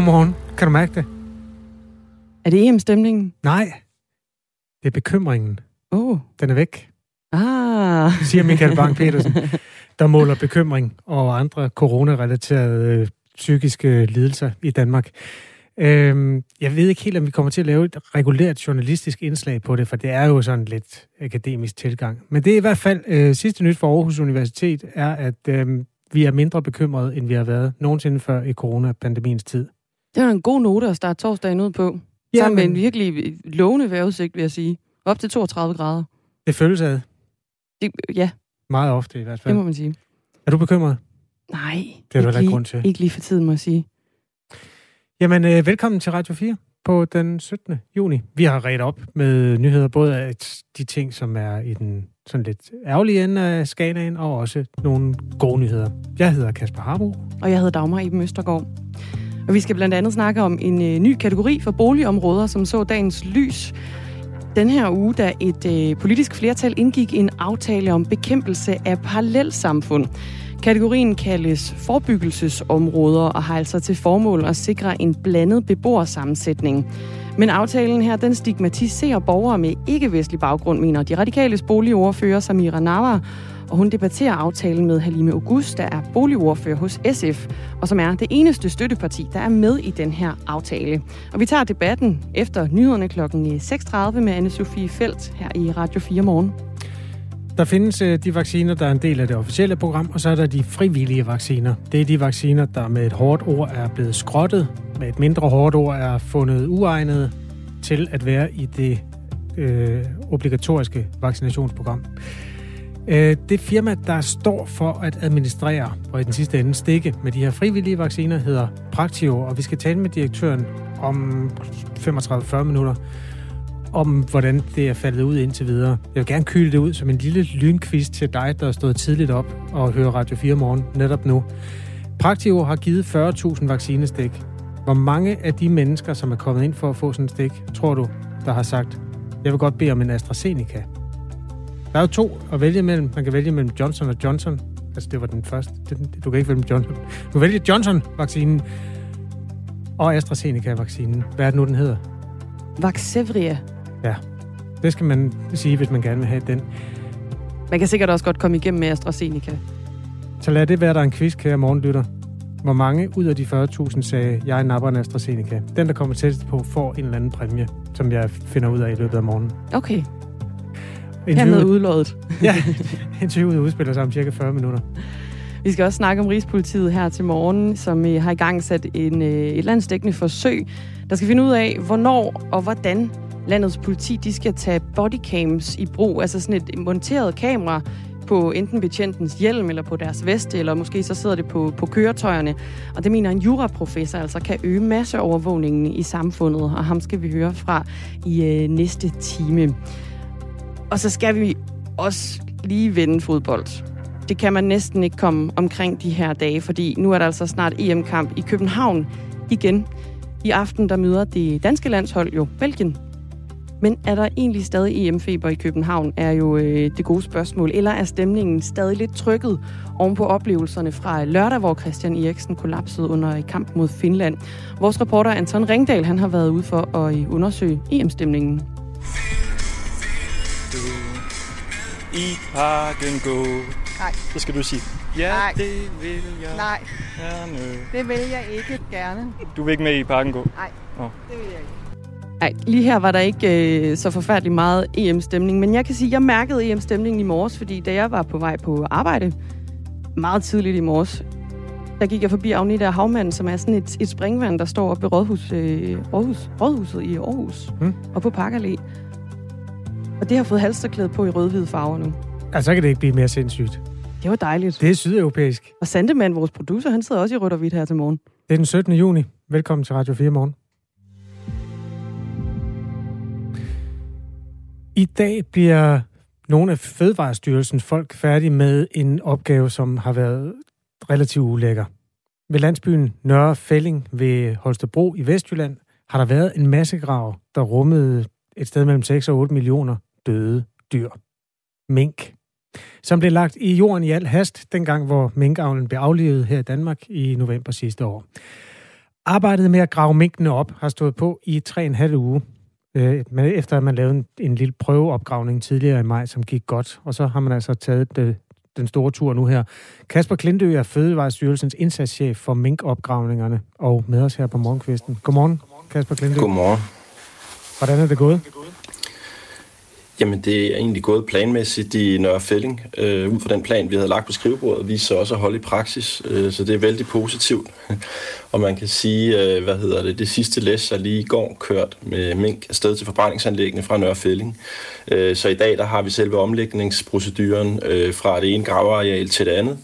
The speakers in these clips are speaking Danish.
Godmorgen. Kan du mærke det? Er det EM-stemningen? Nej. Det er bekymringen. Oh. Den er væk, Ah. siger Michael Bang Petersen, der måler bekymring og andre coronarelaterede øh, psykiske lidelser i Danmark. Øhm, jeg ved ikke helt, om vi kommer til at lave et regulært journalistisk indslag på det, for det er jo sådan lidt akademisk tilgang. Men det er i hvert fald øh, sidste nyt for Aarhus Universitet, er, at øh, vi er mindre bekymrede, end vi har været nogensinde før i coronapandemiens tid. Det var en god note at starte torsdagen ud på. Ja, Sammen med men- en virkelig lovende vejrudsigt, vil jeg sige. Op til 32 grader. Det føles af Det, ja, meget ofte i hvert det fald. må man sige. Er du bekymret? Nej, Det er der heller ikke grund til. ikke lige for tiden, må jeg sige. Jamen, øh, velkommen til Radio 4 på den 17. juni. Vi har ret op med nyheder, både af de ting, som er i den sådan lidt ærgerlige ende af skalaen, og også nogle gode nyheder. Jeg hedder Kasper Harbo. Og jeg hedder Dagmar Iben Østergaard. Og vi skal blandt andet snakke om en øh, ny kategori for boligområder, som så dagens lys den her uge, da et øh, politisk flertal indgik en aftale om bekæmpelse af parallelsamfund. Kategorien kaldes forebyggelsesområder og har altså til formål at sikre en blandet beboersammensætning. Men aftalen her, den stigmatiserer borgere med ikke-vestlig baggrund, mener de radikale boligordfører Samira Nawar, og hun debatterer aftalen med Halime August, der er boligordfører hos SF, og som er det eneste støtteparti, der er med i den her aftale. Og vi tager debatten efter nyhederne kl. 6.30 med Anne-Sophie Felt her i Radio 4 morgen. Der findes øh, de vacciner, der er en del af det officielle program, og så er der de frivillige vacciner. Det er de vacciner, der med et hårdt ord er blevet skrottet, med et mindre hårdt ord er fundet uegnet til at være i det øh, obligatoriske vaccinationsprogram. Øh, det firma, der står for at administrere og i den sidste ende stikke med de her frivillige vacciner, hedder Praktio, og vi skal tale med direktøren om 35-40 minutter om, hvordan det er faldet ud indtil videre. Jeg vil gerne kyle det ud som en lille lynquiz til dig, der er stået tidligt op og hører Radio 4 morgen netop nu. Praktivo har givet 40.000 vaccinestik. Hvor mange af de mennesker, som er kommet ind for at få sådan et stik, tror du, der har sagt, jeg vil godt bede om en AstraZeneca? Der er jo to at vælge mellem. Man kan vælge mellem Johnson og Johnson. Altså, det var den første. Du kan ikke vælge Johnson. Du kan vælge Johnson-vaccinen og AstraZeneca-vaccinen. Hvad er det nu, den hedder? Vaxevria. Det skal man sige, hvis man gerne vil have den. Man kan sikkert også godt komme igennem med AstraZeneca. Så lad det være, der er en quiz, kære morgenlytter. Hvor mange ud af de 40.000 sagde, jeg napper en AstraZeneca? Den, der kommer tættest på, får en eller anden præmie, som jeg finder ud af i løbet af morgenen. Okay, hermed udlået. ja, interviewet udspiller sig om cirka 40 minutter. Vi skal også snakke om Rigspolitiet her til morgen, som øh, har i gang sat en, øh, et landsdækkende forsøg, der skal finde ud af, hvornår og hvordan landets politi de skal tage bodycams i brug. Altså sådan et monteret kamera på enten betjentens hjelm eller på deres veste, eller måske så sidder det på, på køretøjerne. Og det mener en juraprofessor altså kan øge masseovervågningen i samfundet, og ham skal vi høre fra i øh, næste time. Og så skal vi også lige vende fodbold det kan man næsten ikke komme omkring de her dage, fordi nu er der altså snart EM-kamp i København igen. I aften der møder det danske landshold jo Belgien. Men er der egentlig stadig EM-feber i København, er jo øh, det gode spørgsmål. Eller er stemningen stadig lidt trykket oven på oplevelserne fra lørdag, hvor Christian Eriksen kollapsede under kamp mod Finland? Vores reporter Anton Ringdal han har været ude for at øh, undersøge EM-stemningen. du i parken gå? Nej. Så skal du sige, ja, Nej. det vil jeg Nej, gerne. det vil jeg ikke gerne. Du vil ikke med i parken gå? Nej, Nå. det vil jeg ikke. Ej, lige her var der ikke øh, så forfærdelig meget EM-stemning, men jeg kan sige, at jeg mærkede EM-stemningen i morges, fordi da jeg var på vej på arbejde, meget tidligt i morges, der gik jeg forbi Agnita Havmand, som er sådan et, et springvand, der står oppe ved Rådhus, øh, Rådhus, Rådhuset i Aarhus, Mm. og på Park Allé. Og det har fået halsterklæde på i rød-hvide farver nu. Altså, så kan det ikke blive mere sindssygt. Det var dejligt. Det er sydeuropæisk. Og Sandemand, vores producer, han sidder også i rødt og hvidt her til morgen. Det er den 17. juni. Velkommen til Radio 4 morgen. I dag bliver nogle af Fødevarestyrelsens folk færdige med en opgave, som har været relativt ulækker. Ved landsbyen Nørre Fælling ved Holstebro i Vestjylland har der været en massegrav, der rummede et sted mellem 6 og 8 millioner døde dyr. Mink. Som blev lagt i jorden i al hast, dengang hvor minkavlen blev aflevet her i Danmark i november sidste år. Arbejdet med at grave minkene op har stået på i tre en halv uge. Øh, med, efter at man lavede en, en lille prøveopgravning tidligere i maj, som gik godt. Og så har man altså taget det, den store tur nu her. Kasper Klintø er Fødevarestyrelsens indsatschef for minkopgravningerne, og med os her på morgenkvisten. Godmorgen, Kasper Klintø. Godmorgen. Hvordan er det gået? Jamen, det er egentlig gået planmæssigt i Nørre Fælling. Øh, ud fra den plan, vi havde lagt på skrivebordet, viste sig også at holde i praksis, øh, så det er vældig positivt. og man kan sige, øh, hvad hedder det, det sidste læs er lige i går kørt med mink afsted til forbrændingsanlæggene fra Nørre Fælling. Øh, så i dag, der har vi selve omlægningsproceduren øh, fra det ene graveareal til det andet,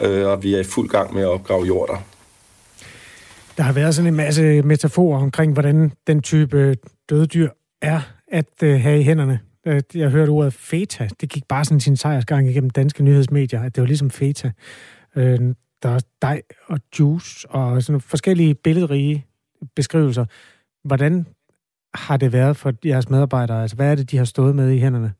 øh, og vi er i fuld gang med at opgrave jorder. Der har været sådan en masse metaforer omkring, hvordan den type øh, døde dyr er at øh, have i hænderne. Øh, jeg hørte ordet feta. Det gik bare sådan sin sejrsgang igennem danske nyhedsmedier, at det var ligesom feta. Øh, der er dej og juice og sådan forskellige billedrige beskrivelser. Hvordan har det været for jeres medarbejdere? Altså, hvad er det, de har stået med i hænderne?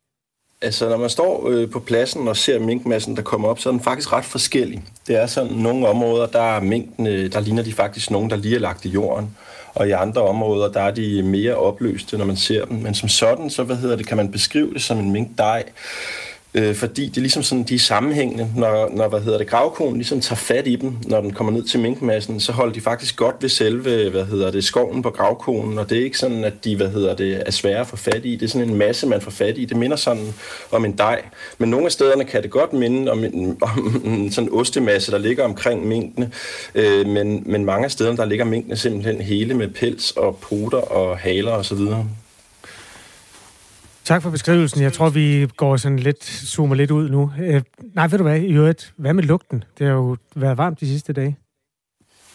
Altså, når man står øh, på pladsen og ser minkmassen, der kommer op, så er den faktisk ret forskellig. Det er sådan, nogle områder, der er minkene, der ligner de faktisk nogen, der lige er lagt i jorden. Og i andre områder, der er de mere opløste, når man ser dem. Men som sådan, så hvad hedder det, kan man beskrive det som en minkdej, øh, fordi det er ligesom sådan, de er sammenhængende. Når, når hvad hedder det, gravkonen ligesom tager fat i dem, når den kommer ned til minkmassen, så holder de faktisk godt ved selve, hvad hedder det, skoven på gravkonen, og det er ikke sådan, at de, hvad hedder det, er svære at få fat i. Det er sådan en masse, man får fat i. Det minder sådan om en dej. Men nogle af stederne kan det godt minde om en, om en sådan ostemasse, der ligger omkring minkene. Øh, men, men mange af stederne, der ligger minkene simpelthen hele med pels og poter og haler osv. Tak for beskrivelsen. Jeg tror, vi går sådan lidt, zoomer lidt ud nu. Øh, nej, ved du hvad, i øvrigt, hvad med lugten? Det har jo været varmt de sidste dage.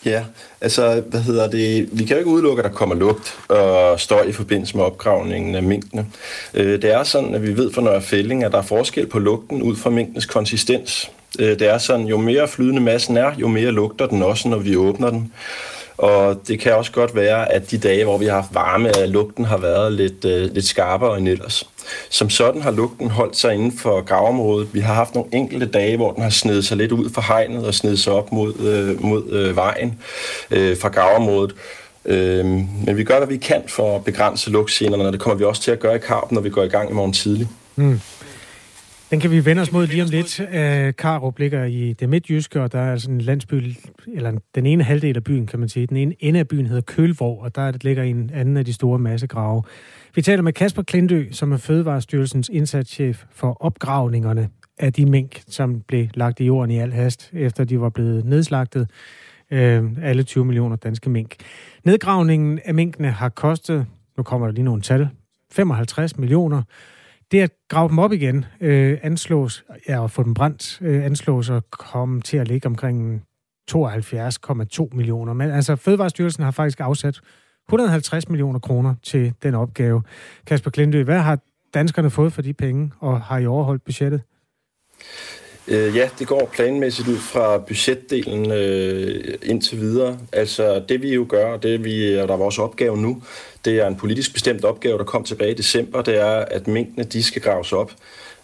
Ja, altså, hvad hedder det? Vi kan jo ikke udelukke, at der kommer lugt og støj i forbindelse med opgravningen af minkene. Øh, det er sådan, at vi ved fra Nørre Fælling, at der er forskel på lugten ud fra minkenes konsistens. Øh, det er sådan, jo mere flydende massen er, jo mere lugter den også, når vi åbner den. Og det kan også godt være, at de dage, hvor vi har haft varme, at lugten har været lidt, øh, lidt skarpere end ellers. Som sådan har lugten holdt sig inden for gravområdet. Vi har haft nogle enkelte dage, hvor den har snedet sig lidt ud fra hegnet og snedet sig op mod, øh, mod øh, vejen øh, fra gravområdet. Øh, men vi gør, hvad vi kan for at begrænse lugtgenerne, og det kommer vi også til at gøre i karpen, når vi går i gang i morgen tidlig. Mm. Den kan vi vende os mod lige om lidt. Øh, Karup ligger i det midtjyske, og der er altså en landsby, eller den ene halvdel af byen, kan man sige. Den ene ende af byen hedder Kølvor, og der ligger en anden af de store massegrave. Vi taler med Kasper Klintø, som er Fødevarestyrelsens indsatschef for opgravningerne af de mink, som blev lagt i jorden i al hast, efter de var blevet nedslagtet. Øh, alle 20 millioner danske mink. Nedgravningen af minkene har kostet, nu kommer der lige nogle tal, 55 millioner. Det at grave dem op igen øh, anslås, ja, at få dem brændt, øh, anslås at komme til at ligge omkring 72,2 millioner. Men altså, Fødevarestyrelsen har faktisk afsat 150 millioner kroner til den opgave. Kasper Klindø, hvad har danskerne fået for de penge, og har I overholdt budgettet? Øh, ja, det går planmæssigt ud fra budgetdelen øh, indtil videre. Altså det vi jo gør, og det vi, og der er vores opgave nu, det er en politisk bestemt opgave, der kom tilbage i december, det er, at minkene de skal graves op.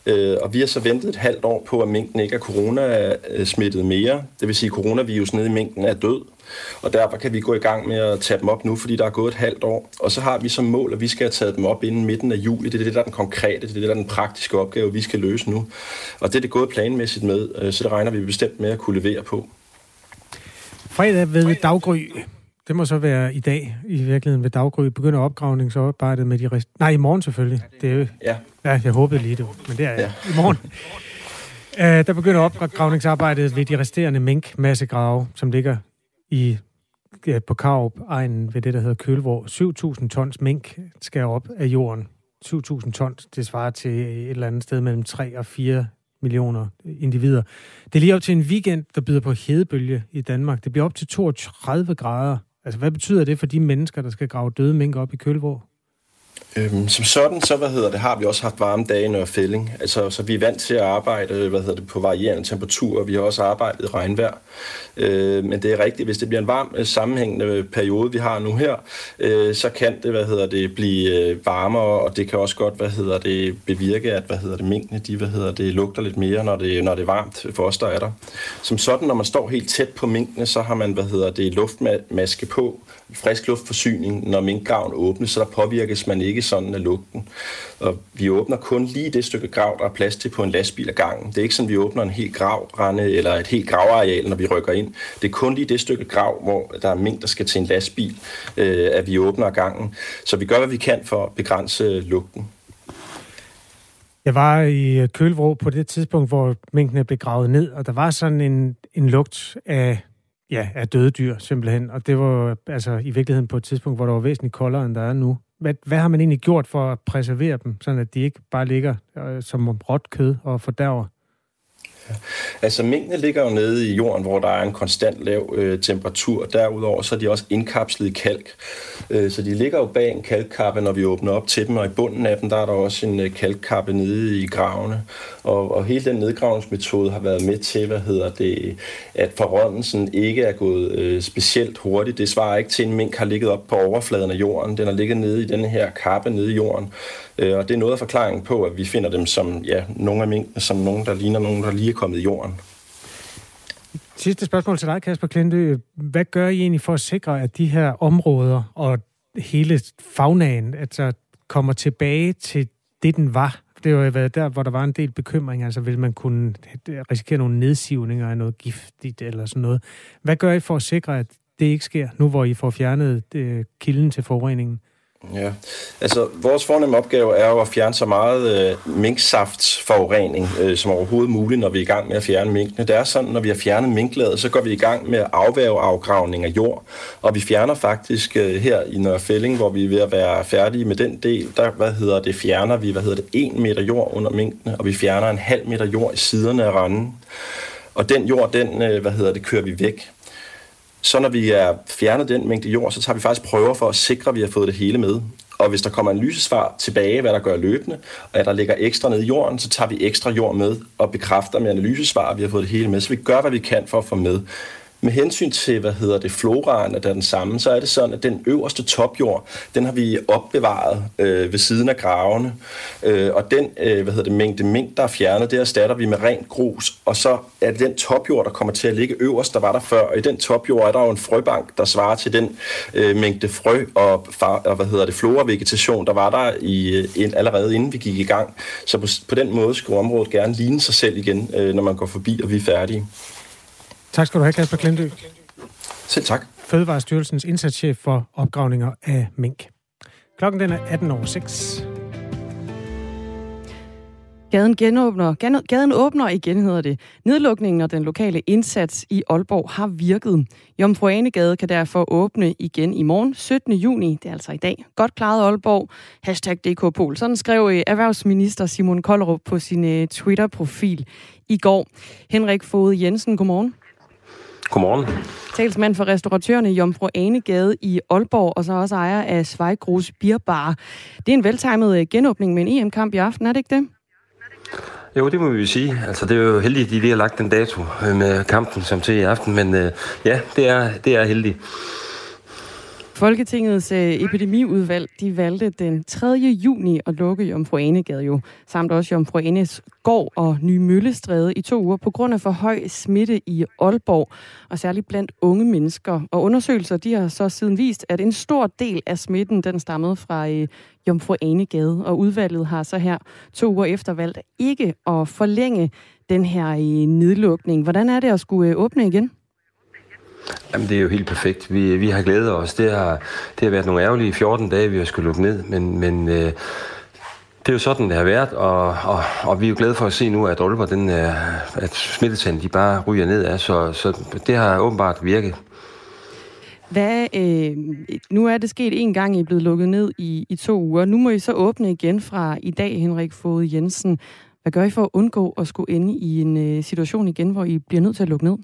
Øh, og vi har så ventet et halvt år på, at minken ikke er corona-smittet mere. Det vil sige, at coronavirus nede i minken er død. Og derfor kan vi gå i gang med at tage dem op nu, fordi der er gået et halvt år. Og så har vi som mål, at vi skal have taget dem op inden midten af juli. Det er det, der er den konkrete, det er det, der er den praktiske opgave, vi skal løse nu. Og det er det gået planmæssigt med, øh, så det regner vi bestemt med at kunne levere på. Fredag ved daggry. Det må så være i dag, i virkeligheden ved daggry, begynder opgravningsarbejdet med de rest... Nej, i morgen selvfølgelig. Det er jo... Ja. Ja, jeg håbede lige det, men det er ja. i morgen. Uh, der begynder opgravningsarbejdet ved de resterende mink-massegrave, som ligger i ja, på Karup, egen ved det, der hedder Kølvor. 7.000 tons mink skal op af jorden. 7.000 tons, det svarer til et eller andet sted mellem 3 og 4 millioner individer. Det er lige op til en weekend, der byder på hedebølge i Danmark. Det bliver op til 32 grader. Altså, hvad betyder det for de mennesker, der skal grave døde mink op i Kølvor? Øhm, som sådan, så hvad hedder det, har vi også haft varme dage når Fælling. Altså, så vi er vant til at arbejde hvad hedder det, på varierende temperaturer. Vi har også arbejdet i regnvejr. Øh, men det er rigtigt, hvis det bliver en varm øh, sammenhængende periode, vi har nu her, øh, så kan det, hvad hedder det, blive øh, varmere, og det kan også godt, hvad hedder det, bevirke, at hvad hedder det, minkene, de, hvad hedder det, lugter lidt mere, når det, når det er varmt for os, der er der. Som sådan, når man står helt tæt på minkene, så har man, hvad hedder det, luftmaske på, frisk luftforsyning, når minkgraven åbnes, så der påvirkes man ikke sådan af lugten. Og vi åbner kun lige det stykke grav, der er plads til på en lastbil ad gangen. Det er ikke sådan, at vi åbner en helt gravrende eller et helt gravareal, når vi rykker ind. Det er kun lige det stykke grav, hvor der er mængder, der skal til en lastbil, øh, at vi åbner ad gangen. Så vi gør, hvad vi kan for at begrænse lugten. Jeg var i Kølvrå på det tidspunkt, hvor minkene blev gravet ned, og der var sådan en, en lugt af ja, af døde dyr, simpelthen. Og det var altså i virkeligheden på et tidspunkt, hvor der var væsentligt koldere, end der er nu. Hvad, hvad har man egentlig gjort for at preservere dem, sådan at de ikke bare ligger øh, som råt kød og fordærver? Altså mængden ligger jo nede i jorden, hvor der er en konstant lav øh, temperatur. Derudover så er de også indkapslet i kalk. Øh, så de ligger jo bag en kalkkappe, når vi åbner op til dem, og i bunden af dem, der er der også en øh, kalkkappe nede i gravene. Og, og hele den nedgravningsmetode har været med til, hvad hedder det, at forrådelsen ikke er gået øh, specielt hurtigt. Det svarer ikke til, at en mink har ligget op på overfladen af jorden. Den har ligget nede i den her kappe nede i jorden. Øh, og det er noget af forklaringen på, at vi finder dem som ja, nogle af minkene, som nogen, der ligner nogen, der lige er kommet i jorden. Sidste spørgsmål til dig, Kasper Klintø. Hvad gør I egentlig for at sikre, at de her områder og hele fagnagen altså, kommer tilbage til det, den var? Det har jo været der, hvor der var en del bekymring. Altså, vil man kunne risikere nogle nedsivninger af noget giftigt eller sådan noget? Hvad gør I for at sikre, at det ikke sker, nu hvor I får fjernet øh, kilden til forureningen? Ja, altså vores fornemme opgave er jo at fjerne så meget øh, minksaftsforurening øh, som overhovedet muligt, når vi er i gang med at fjerne minkene. Det er sådan, når vi har fjernet minkladet, så går vi i gang med afværge afgravning af jord, og vi fjerner faktisk øh, her i Nørrefælling, hvor vi er ved at være færdige med den del, der hvad hedder det, fjerner vi hvad hedder det, en meter jord under minkene, og vi fjerner en halv meter jord i siderne af randen. Og den jord, den øh, hvad hedder det, kører vi væk. Så når vi er fjernet den mængde jord, så tager vi faktisk prøver for at sikre, at vi har fået det hele med. Og hvis der kommer en lysesvar tilbage, hvad der gør løbende, og at der ligger ekstra ned i jorden, så tager vi ekstra jord med og bekræfter med analysesvar, at vi har fået det hele med. Så vi gør, hvad vi kan for at få med. Med hensyn til, hvad hedder det, floraen, der er den samme, så er det sådan, at den øverste topjord, den har vi opbevaret øh, ved siden af gravene. Øh, og den, øh, hvad hedder det, mængde mink, der er fjernet, det erstatter vi med rent grus. Og så er det den topjord, der kommer til at ligge øverst, der var der før. Og i den topjord er der jo en frøbank, der svarer til den øh, mængde frø og, far, og hvad hedder det, flora-vegetation, der var der i, øh, allerede inden vi gik i gang. Så på, på den måde skulle området gerne ligne sig selv igen, øh, når man går forbi, og vi er færdige. Tak skal du have, Kasper Klintø. Selv tak. Fødevarestyrelsens indsatschef for opgravninger af mink. Klokken den er 18 over 6. Gaden genåbner. Gaden åbner igen, hedder det. Nedlukningen og den lokale indsats i Aalborg har virket. Jomfru Anegade kan derfor åbne igen i morgen, 17. juni. Det er altså i dag. Godt klaret Aalborg. Hashtag DKPol. Sådan skrev øh, erhvervsminister Simon Kollerup på sin øh, Twitter-profil i går. Henrik Fode Jensen, godmorgen. Godmorgen. Talsmand for restauratørerne Jomfru Anegade i Aalborg, og så også ejer af Svejgrus Bierbar. Det er en veltimet øh, genåbning med en EM-kamp i aften, er det ikke det? Jo, det må vi sige. Altså, det er jo heldigt, at de lige har lagt den dato øh, med kampen som til i aften, men øh, ja, det er, det er heldigt. Folketingets øh, epidemiudvalg de valgte den 3. juni at lukke Jomfru Anegade jo, samt også Jomfru Anes gård og Nye Møllestræde i to uger på grund af for høj smitte i Aalborg, og særligt blandt unge mennesker. Og undersøgelser de har så siden vist, at en stor del af smitten den stammede fra øh, Jomfru Anegade, og udvalget har så her to uger efter valgt ikke at forlænge den her øh, nedlukning. Hvordan er det at skulle øh, åbne igen? Jamen, det er jo helt perfekt. Vi, vi har glædet os. Det har, det har været nogle ærgerlige 14 dage, vi har skulle lukke ned, men, men øh, det er jo sådan, det har været, og, og, og vi er jo glade for at se nu, at Aalborg, den, øh, at smittetallene de bare ryger ned af, så, så det har åbenbart virket. Hvad, øh, nu er det sket en gang, I er blevet lukket ned i, i to uger. Nu må I så åbne igen fra i dag, Henrik Fode Jensen. Hvad gør I for at undgå at skulle ende i en øh, situation igen, hvor I bliver nødt til at lukke ned?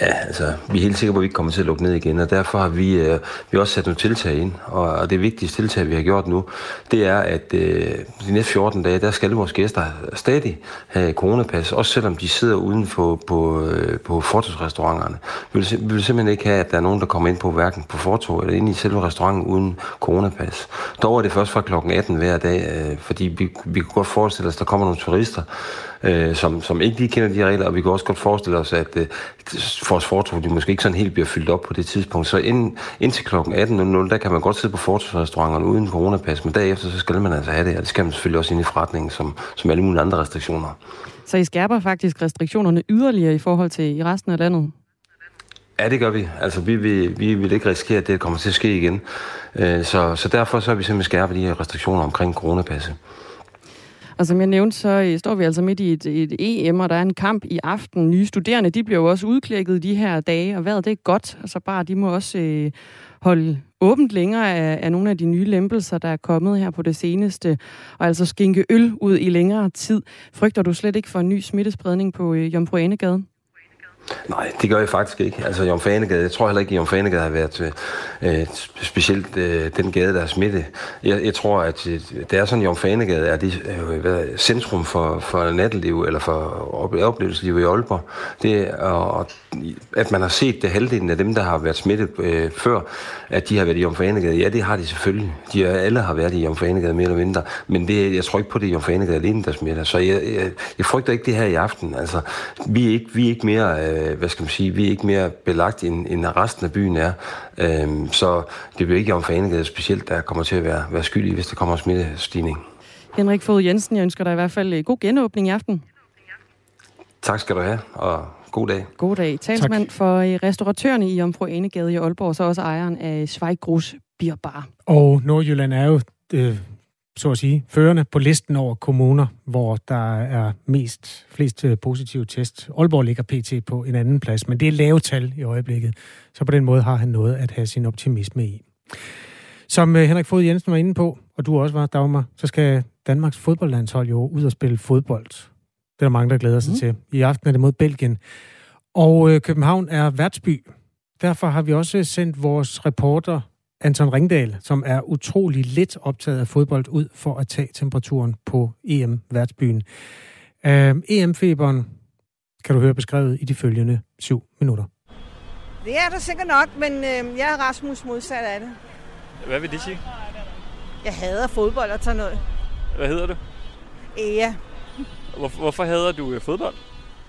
Ja, altså, vi er helt sikre på, at vi ikke kommer til at lukke ned igen, og derfor har vi, øh, vi har også sat nogle tiltag ind. Og, og det vigtigste tiltag, vi har gjort nu, det er, at øh, de næste 14 dage, der skal vores gæster stadig have coronapas, også selvom de sidder uden for, på, øh, på fortogsrestauranterne. Vi vil, vi vil simpelthen ikke have, at der er nogen, der kommer ind på hverken på fortog eller ind i selve restauranten uden coronapas. Dog er det først fra klokken 18 hver dag, øh, fordi vi, vi kunne godt forestille os, at der kommer nogle turister, øh, som, som ikke lige kender de her regler, og vi kan også godt forestille os, at øh, vores fortog de måske ikke sådan helt bliver fyldt op på det tidspunkt. Så ind, indtil kl. 18.00, der kan man godt sidde på fortogsrestauranterne uden coronapas, men derefter så skal man altså have det, og det skal man selvfølgelig også ind i forretningen, som, som alle mulige andre restriktioner. Så I skærper faktisk restriktionerne yderligere i forhold til i resten af landet? Ja, det gør vi. Altså, vi vil, vi vil ikke risikere, at det kommer til at ske igen. Øh, så, så derfor så har vi simpelthen skærpet de her restriktioner omkring coronapasse. Og som jeg nævnte, så øh, står vi altså midt i et, et EM, og der er en kamp i aften. Nye studerende, de bliver jo også udklækket de her dage, og vejret det er godt. Altså bare, de må også øh, holde åbent længere af, af nogle af de nye lempelser, der er kommet her på det seneste, og altså skænke øl ud i længere tid. Frygter du slet ikke for en ny smittespredning på øh, Jomfru Anegade? Nej, det gør jeg faktisk ikke. Altså Jomfanegade, jeg tror heller ikke, at Jomfanegade har været øh, øh, specielt øh, den gade, der er smitte. Jeg, jeg tror, at øh, det er sådan, at Jomfanegade er det, øh, hvad, centrum for, for natteliv eller for oplevelsesliv i Aalborg. Det, og, at man har set det halvdelen af dem, der har været smittet øh, før, at de har været i Jomfanegade. Ja, det har de selvfølgelig. De alle har været i Jomfanegade mere eller mindre. Men det, jeg tror ikke på, det er Jomfanegade alene, der smitter. Så jeg, jeg, jeg frygter ikke det her i aften. Altså, vi er ikke, vi er ikke mere... Øh, hvad skal man sige, vi er ikke mere belagt, end, end resten af byen er. Øh, så det bliver ikke om Fanegade specielt, der kommer til at være, være skyldig, hvis der kommer smittestigning. Henrik Fod Jensen, jeg ønsker dig i hvert fald øh, god genåbning i aften. Tak skal du have, og god dag. God dag. Talsmand tak. for øh, restauratørerne i Omfru Enegade i Aalborg, så også ejeren af Schweiggrus Bierbar. Og Nordjylland er jo øh, så at sige, førende på listen over kommuner, hvor der er mest flest øh, positive test. Aalborg ligger pt. på en anden plads, men det er lave tal i øjeblikket. Så på den måde har han noget at have sin optimisme i. Som øh, Henrik Fod Jensen var inde på, og du også var, Dagmar, så skal Danmarks fodboldlandshold jo ud og spille fodbold. Det er der mange, der glæder sig mm. til. I aften er det mod Belgien. Og øh, København er værtsby. Derfor har vi også sendt vores reporter Anton Ringdal, som er utrolig lidt optaget af fodbold, ud for at tage temperaturen på EM-værtsbyen. Uh, EM-feberen kan du høre beskrevet i de følgende syv minutter. Det er der sikkert nok, men øh, jeg er Rasmus modsat af det. Hvad vil det sige? Jeg hader fodbold og sådan noget. Hvad hedder du? Ja. Hvor, hvorfor hader du øh, fodbold?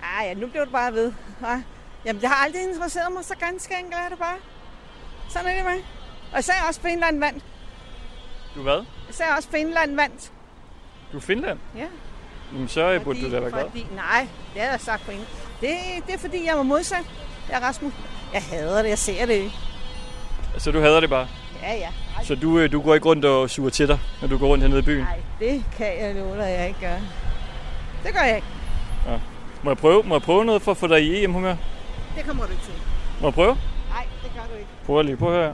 Ah, ja, nu bliver du bare ved. Ja. Jamen, det har aldrig interesseret mig, så ganske enkelt er det bare. Sådan er det med. Og så er også Finland vandt. Du hvad? Så er også Finland vandt. Du er Finland? Ja. Jamen, så fordi, burde du da være glad. Fordi, nej, det har jeg sagt på ingen. Det, det er fordi, jeg var modsat. Jeg er Rasmus. Jeg hader det, jeg ser det ikke. Så du hader det bare? Ja, ja. Ej. Så du, øh, du går ikke rundt og suger til dig, når du går rundt hernede i byen? Nej, det kan jeg love dig, jeg ikke gør. Det gør jeg ikke. Ja. Må jeg prøve, må jeg prøve noget for at få dig i EM-humør? Det kommer du ikke til. Må jeg prøve? Nej, det gør du ikke. Prøv lige, prøv at høre.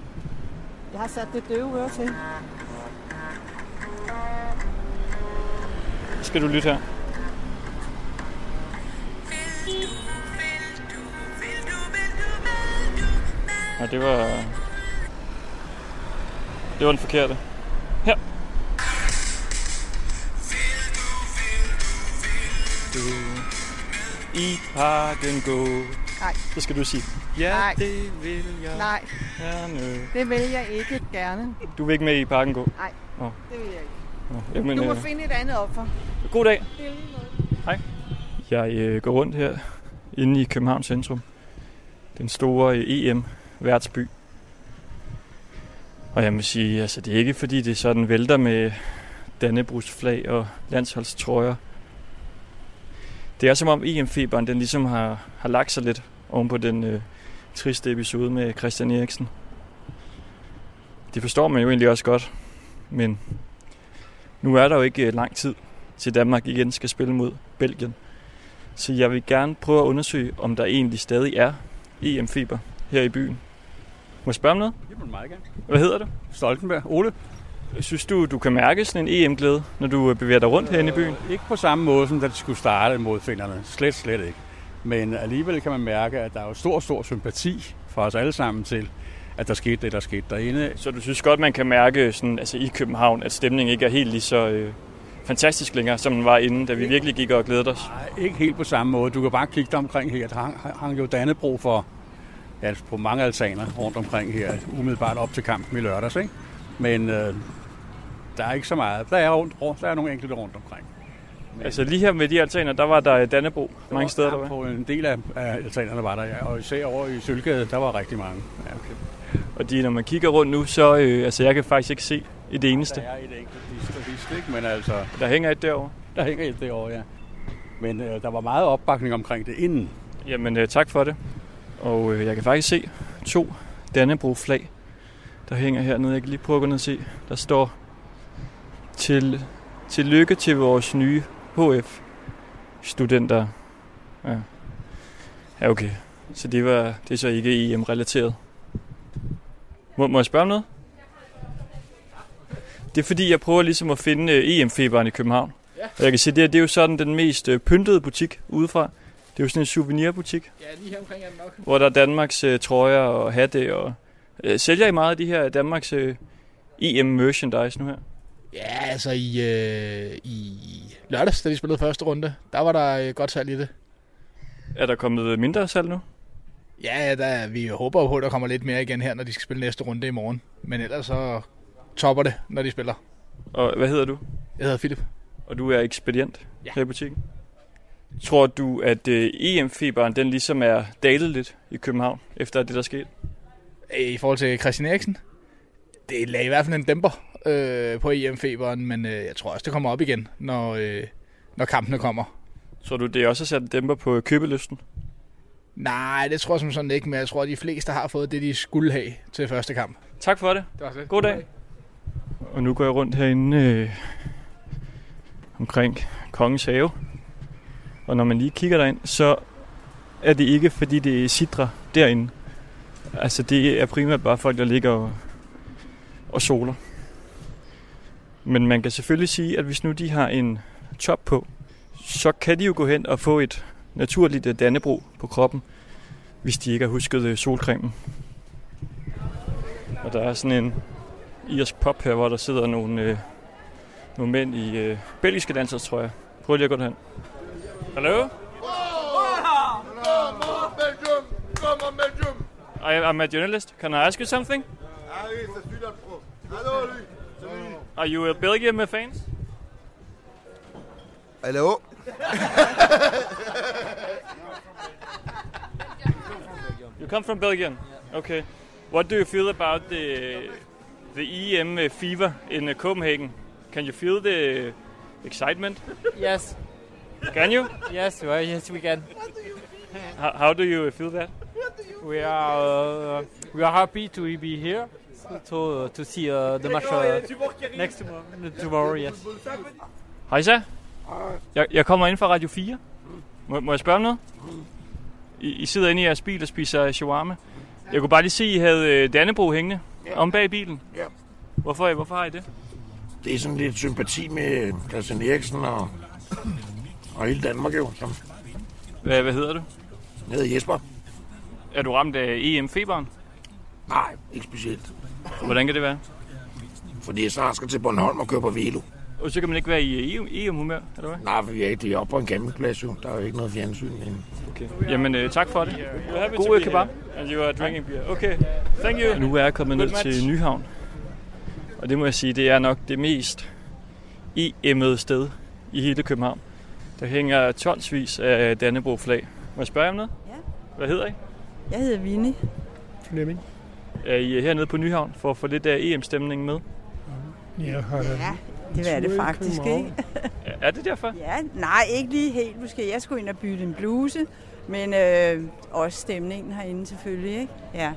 Jeg har sat det døve øre til. Skal du lytte her? Ja, det var... Det var den forkerte. Her. Du i parken gå. Nej. Så skal du sige, ja, Nej. det vil jeg Nej, gerne. det vil jeg ikke gerne. Du vil ikke med i parken gå? Nej, Nå. det vil jeg ikke. Nå, Jamen, Du må øh, finde et andet offer. god dag. Det er. Hej. Jeg øh, går rundt her inde i Københavns centrum. Den store øh, EM-værtsby. Og jeg må sige, altså det er ikke fordi det sådan vælter med Dannebrugs flag og landsholdstrøjer. Det er som om EM-feberen den ligesom har, har lagt sig lidt oven på den øh, triste episode med Christian Eriksen. Det forstår man jo egentlig også godt, men nu er der jo ikke øh, lang tid til Danmark igen skal spille mod Belgien. Så jeg vil gerne prøve at undersøge, om der egentlig stadig er EM-feber her i byen. Må jeg spørge om noget? Det må du meget gerne. Hvad hedder du? Stoltenberg. Ole? Synes du, du kan mærke sådan en EM-glæde, når du øh, bevæger dig rundt herinde i byen? Ikke på samme måde, som da de skulle starte mod finderne. Slet, slet ikke. Men alligevel kan man mærke, at der er jo stor, stor sympati for os alle sammen til, at der skete det, der skete derinde. Så du synes godt, man kan mærke sådan, altså i København, at stemningen ikke er helt lige så øh, fantastisk længere, som den var inden, da vi virkelig gik og glædede os? Nej, ikke helt på samme måde. Du kan bare kigge dig omkring her. Der hang, hang jo Dannebro for ja, på mange altaner rundt omkring her, umiddelbart op til kampen i lørdags. Ikke? Men øh, der er ikke så meget. Der er, rundt, der er nogle enkelte rundt omkring. Men, altså lige her med de altaner, der var der Dannebro mange steder, der var? På en del af, af altanerne var der, ja. Og især over i Sølvgade, der var rigtig mange. Ja, okay. Og de, når man kigger rundt nu, så øh, altså, jeg kan faktisk ikke se et eneste. Der er et enkelt vist, ikke? Men altså... Der hænger et derovre? Der hænger et derovre, ja. Men øh, der var meget opbakning omkring det inden. Jamen, øh, tak for det. Og øh, jeg kan faktisk se to Dannebro-flag, der hænger hernede. Jeg kan lige prøve at gå ned og se. Der står til, til lykke til vores nye HF-studenter. Ja. ja, okay. Så det, var, det er så ikke EM-relateret. Må, må jeg spørge om noget? Det er fordi, jeg prøver ligesom at finde uh, EM-feberen i København. Ja. Og jeg kan se, det, det er jo sådan den mest uh, pyntede butik udefra. Det er jo sådan en souvenirbutik. Ja, lige her omkring er den nok. Hvor der er Danmarks uh, trøjer og hatte. Og, uh, sælger I meget af de her Danmarks uh, EM-merchandise nu her? Ja, altså i, øh, i lørdags, da de spillede første runde, der var der øh, godt salg i det. Er der kommet mindre salg nu? Ja, der, vi håber på, at der kommer lidt mere igen her, når de skal spille næste runde i morgen. Men ellers så topper det, når de spiller. Og hvad hedder du? Jeg hedder Philip. Og du er ekspedient ja. her i butikken? Tror du, at øh, EM-feberen den ligesom er dalet lidt i København, efter det, der skete? I forhold til Christian Eriksen? Det lagde i hvert fald en dæmper øh, på EM-feberen, men øh, jeg tror også, det kommer op igen, når, øh, når kampene kommer. Tror du, det også har sat en dæmper på købelysten? Nej, det tror jeg som sådan ikke, men jeg tror, at de fleste har fået det, de skulle have til første kamp. Tak for det. det var det. God dag. Og nu går jeg rundt herinde øh, omkring Kongens Have. Og når man lige kigger derind, så er det ikke, fordi det er sidre derinde. Altså, det er primært bare folk, der ligger og, og soler. Men man kan selvfølgelig sige, at hvis nu de har en top på, så kan de jo gå hen og få et naturligt øh, dannebro på kroppen, hvis de ikke har husket øh, solcremen. Og der er sådan en irsk pop her, hvor der sidder nogle, øh, nogle mænd i øh, belgiske dansers, tror jeg. Prøv lige at gå derhen. Hallo? I, I'm a journalist. Can I ask you something? Are you a Belgian fans? Hello? you come from Belgium? Okay. What do you feel about the the EM fever in Copenhagen? Can you feel the excitement? Yes. Can you? Yes, well, yes, we can. How, how do you feel that? We are uh, we are happy to be here to to see uh, the match uh, next tomorrow. Tomorrow, yes. Hej så. Jeg, jeg kommer ind fra Radio 4. Må, må jeg spørge om noget? I, I sidder inde i jeres bil og spiser shawarma. Jeg kunne bare lige se, at I havde Dannebro hængende om bag bilen. Ja. Hvorfor, hvorfor har I det? Det er sådan lidt sympati med Christian Eriksen og, og hele Danmark jo. Så. Hvad, hvad hedder du? Jeg hedder Jesper. Er du ramt af EM-feberen? Nej, ikke specielt. Hvordan kan det være? Fordi jeg snart skal til Bornholm og køre på Velo. Og så kan man ikke være i EM-humør, eller hvad? Nej, for vi er ikke oppe på en campingplads jo. Der er jo ikke noget fjernsyn inde. Okay. Jamen, øh, tak for det. God kebab. And you are drinking beer. Okay, thank you. Nu er jeg kommet ned til Nyhavn. Og det må jeg sige, det er nok det mest EM'ede sted i hele København. Der hænger tonsvis af Dannebro-flag. Må jeg spørge om noget? Ja. Hvad hedder I? Jeg hedder Vinnie. Flemming. Er I hernede på Nyhavn for at få lidt af EM-stemningen med? Jeg har Ja, det var det faktisk, ikke? Er det derfor? Ja, nej, ikke lige helt måske. Jeg skulle ind og bytte en bluse, men øh, også stemningen herinde selvfølgelig, ikke? Ja.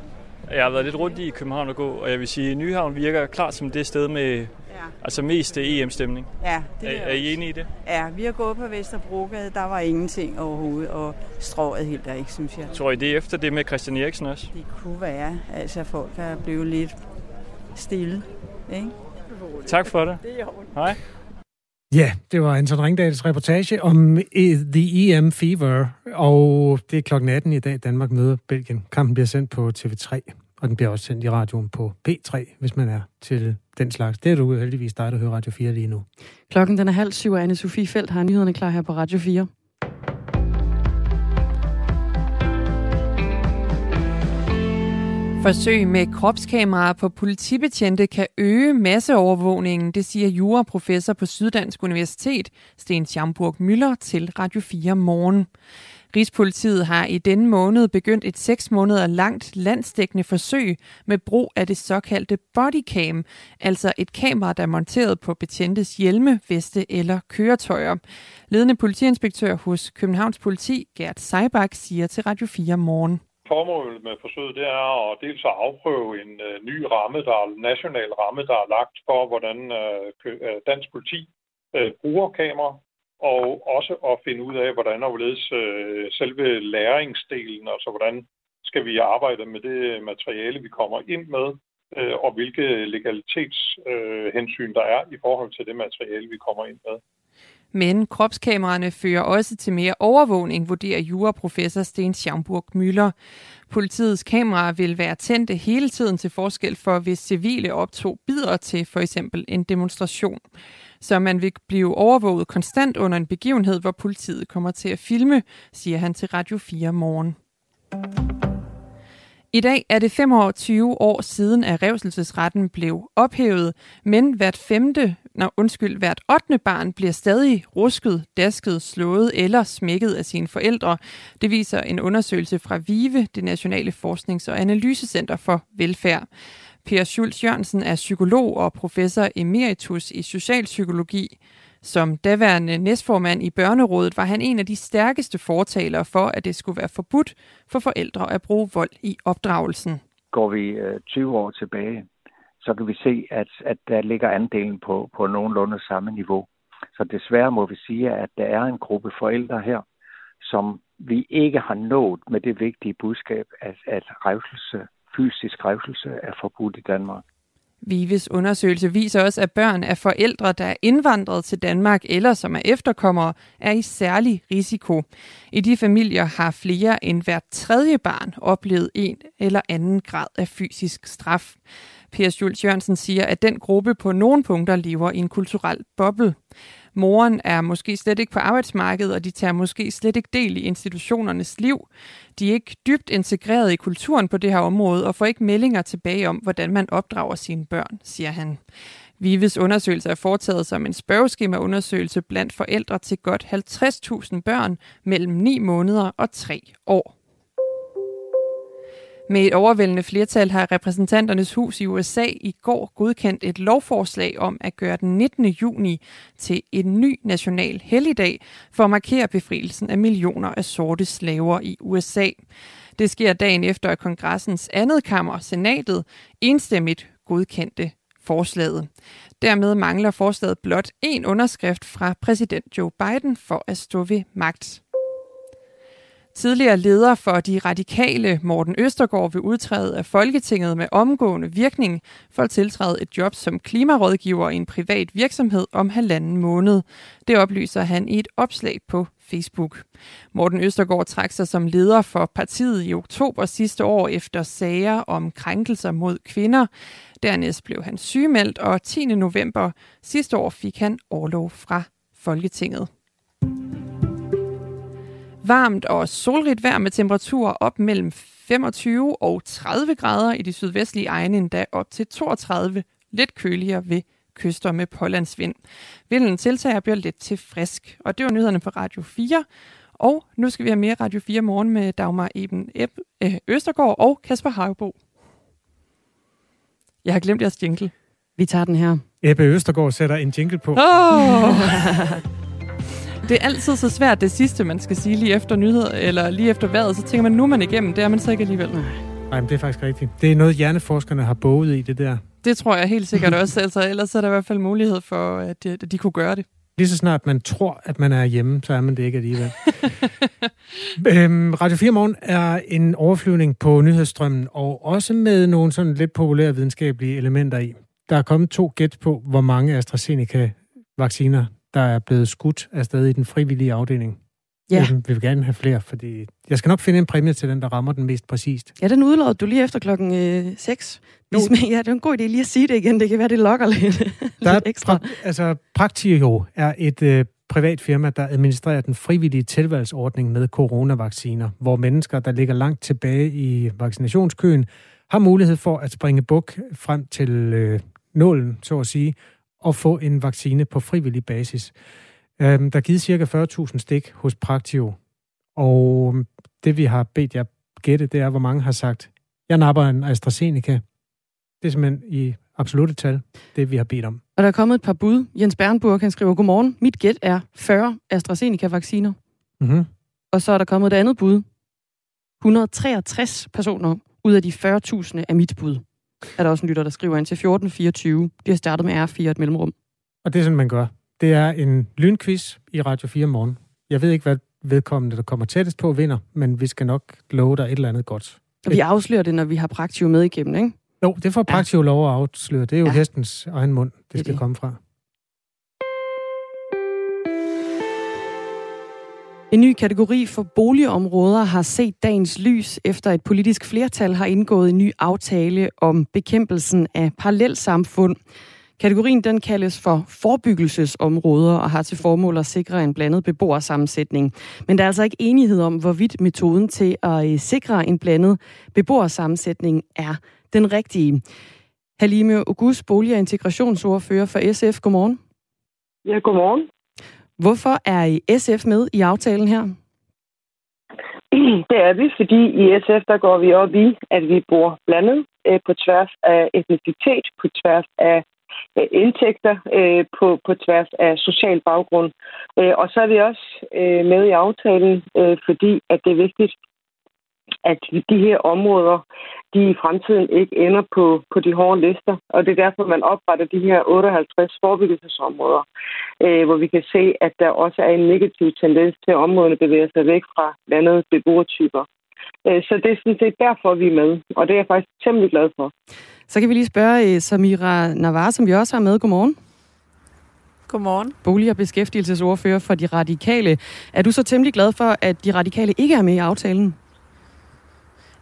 Jeg har været lidt rundt i København og gå, og jeg vil sige, at Nyhavn virker klart som det sted med. Altså mest EM-stemning. Ja, det er, er I enige i det? Ja, vi har gået på Vesterbrogade, der var ingenting overhovedet, og strået helt der ikke, synes jeg. Tror I det er efter det med Christian Eriksen også? Det kunne være, altså folk er blevet lidt stille, ikke? Tak for det. Det er Hej. Ja, det var Anton Ringdals reportage om eh, The EM Fever, og det er klokken 18 i dag, Danmark møder Belgien. Kampen bliver sendt på TV3, og den bliver også sendt i radioen på P3, hvis man er til den slags. Det er du heldigvis dig, der hører Radio 4 lige nu. Klokken den er halv syv, og Anne-Sophie Felt har nyhederne klar her på Radio 4. Forsøg med kropskameraer på politibetjente kan øge masseovervågningen, det siger juraprofessor på Syddansk Universitet, Sten Schamburg Møller, til Radio 4 morgen. Rigspolitiet har i denne måned begyndt et seks måneder langt landsdækkende forsøg med brug af det såkaldte bodycam, altså et kamera, der er monteret på betjentes hjelme, veste eller køretøjer. Ledende politiinspektør hos Københavns Politi, Gert Seibach, siger til Radio 4 morgen. Formålet med forsøget det er at dels at afprøve en øh, ny ramme, der er national ramme, der er lagt for, hvordan øh, øh, dansk politi bruger kamera, og også at finde ud af, hvordan og hvorledes øh, selve læringsdelen, altså hvordan skal vi arbejde med det materiale, vi kommer ind med, øh, og hvilke legalitetshensyn øh, der er i forhold til det materiale, vi kommer ind med. Men kropskameraerne fører også til mere overvågning, vurderer juraprofessor Sten Schaumburg Møller. Politiets kameraer vil være tændte hele tiden til forskel for, hvis civile optog bider til for eksempel en demonstration. Så man vil blive overvåget konstant under en begivenhed, hvor politiet kommer til at filme, siger han til Radio 4 morgen. I dag er det 25 år siden, at revselsesretten blev ophævet, men hvert femte, når undskyld, hvert 8. barn bliver stadig rusket, dasket, slået eller smækket af sine forældre. Det viser en undersøgelse fra VIVE, det Nationale Forsknings- og Analysecenter for Velfærd. Per Schultz Jørgensen er psykolog og professor emeritus i socialpsykologi. Som daværende næstformand i Børnerådet var han en af de stærkeste fortalere for, at det skulle være forbudt for forældre at bruge vold i opdragelsen. Går vi øh, 20 år tilbage, så kan vi se, at, at der ligger andelen på, på nogenlunde samme niveau. Så desværre må vi sige, at der er en gruppe forældre her, som vi ikke har nået med det vigtige budskab, at, at revselse, fysisk revselse er forbudt i Danmark. Vives undersøgelse viser også, at børn af forældre, der er indvandret til Danmark eller som er efterkommere, er i særlig risiko. I de familier har flere end hvert tredje barn oplevet en eller anden grad af fysisk straf. Per Schultz Jørgensen siger, at den gruppe på nogle punkter lever i en kulturel boble. Moren er måske slet ikke på arbejdsmarkedet, og de tager måske slet ikke del i institutionernes liv. De er ikke dybt integreret i kulturen på det her område, og får ikke meldinger tilbage om, hvordan man opdrager sine børn, siger han. Vives undersøgelse er foretaget som en spørgeskemaundersøgelse blandt forældre til godt 50.000 børn mellem 9 måneder og 3 år. Med et overvældende flertal har repræsentanternes hus i USA i går godkendt et lovforslag om at gøre den 19. juni til en ny national helligdag for at markere befrielsen af millioner af sorte slaver i USA. Det sker dagen efter, at kongressens andet kammer, senatet, enstemmigt godkendte forslaget. Dermed mangler forslaget blot en underskrift fra præsident Joe Biden for at stå ved magt. Tidligere leder for de radikale, Morten Østergaard, vil udtræde af Folketinget med omgående virkning for at tiltræde et job som klimarådgiver i en privat virksomhed om halvanden måned. Det oplyser han i et opslag på Facebook. Morten Østergaard trak sig som leder for partiet i oktober sidste år efter sager om krænkelser mod kvinder. Dernæst blev han sygemeldt, og 10. november sidste år fik han overlov fra Folketinget. Varmt og solrigt vejr med temperaturer op mellem 25 og 30 grader i de sydvestlige egne, endda op til 32, lidt køligere ved kyster med pålandsvind. Vinden tiltager bliver lidt til frisk, og det var nyhederne på Radio 4. Og nu skal vi have mere Radio 4 morgen med Dagmar Eben øh, Østergaard og Kasper Havbo. Jeg har glemt jeres jingle. Vi tager den her. Ebbe Østergaard sætter en jingle på. Oh! Det er altid så svært det sidste, man skal sige lige efter nyheder, eller lige efter vejret. Så tænker man, nu er man igennem. Det er man så ikke alligevel. Nej. Nej, men det er faktisk rigtigt. Det er noget, hjerneforskerne har boget i, det der. Det tror jeg helt sikkert også. Altså, ellers er der i hvert fald mulighed for, at de, at de kunne gøre det. Lige så snart man tror, at man er hjemme, så er man det ikke alligevel. øhm, Radio 4 Morgen er en overflyvning på nyhedsstrømmen, og også med nogle sådan lidt populære videnskabelige elementer i. Der er kommet to gæt på, hvor mange AstraZeneca-vacciner der er blevet skudt afsted i den frivillige afdeling. Ja. Jeg vil gerne have flere, fordi jeg skal nok finde en præmie til den, der rammer den mest præcist. Ja, den udlod du lige efter klokken øh, 6. Ja, det er en god idé lige at sige det igen. Det kan være, det lokker lidt, Der er lidt ekstra. Pra- altså, Praktio er et øh, privat firma, der administrerer den frivillige tilvalgsordning med coronavacciner, hvor mennesker, der ligger langt tilbage i vaccinationskøen, har mulighed for at springe buk frem til øh, nålen, så at sige, og få en vaccine på frivillig basis. Øhm, der er givet ca. 40.000 stik hos Praktio, og det vi har bedt jer gætte, det er, hvor mange har sagt, jeg napper en AstraZeneca. Det er simpelthen i absolutte tal, det vi har bedt om. Og der er kommet et par bud. Jens Bernburg, han skriver, Godmorgen, mit gæt er 40 AstraZeneca-vacciner. Mm-hmm. Og så er der kommet et andet bud. 163 personer ud af de 40.000 er mit bud. Er der også en lytter, der skriver ind til 1424. De har startet med R4 et mellemrum. Og det er sådan, man gør. Det er en lynquiz i Radio 4 morgen. Jeg ved ikke, hvad vedkommende, der kommer tættest på, vinder, men vi skal nok love dig et eller andet godt. Og vi afslører det, når vi har Praktio med igennem, ikke? Jo, det får Praktio ja. lov at afsløre. Det er jo Ja. hestens egen mund, det, Det skal det. komme fra. En ny kategori for boligområder har set dagens lys, efter et politisk flertal har indgået en ny aftale om bekæmpelsen af parallelsamfund. Kategorien den kaldes for forebyggelsesområder og har til formål at sikre en blandet beboersammensætning. Men der er altså ikke enighed om, hvorvidt metoden til at øh, sikre en blandet beboersammensætning er den rigtige. Halime August, bolig- og integrationsordfører for SF. Godmorgen. Ja, godmorgen. Hvorfor er I SF med i aftalen her? Det er vi, fordi i SF der går vi op i, at vi bor blandet øh, på tværs af etnicitet, på tværs af øh, indtægter, øh, på, på tværs af social baggrund. Øh, og så er vi også øh, med i aftalen, øh, fordi at det er vigtigt, at de her områder, de i fremtiden ikke ender på, på de hårde lister. Og det er derfor, man opretter de her 58 forebyggelsesområder, øh, hvor vi kan se, at der også er en negativ tendens til, at områderne bevæger sig væk fra blandede beboertyper. Øh, så det er sådan set derfor, vi er med, og det er jeg faktisk temmelig glad for. Så kan vi lige spørge øh, Samira Navar, som vi også har med. Godmorgen. Godmorgen. Bolig- og beskæftigelsesordfører for De Radikale. Er du så temmelig glad for, at De Radikale ikke er med i aftalen?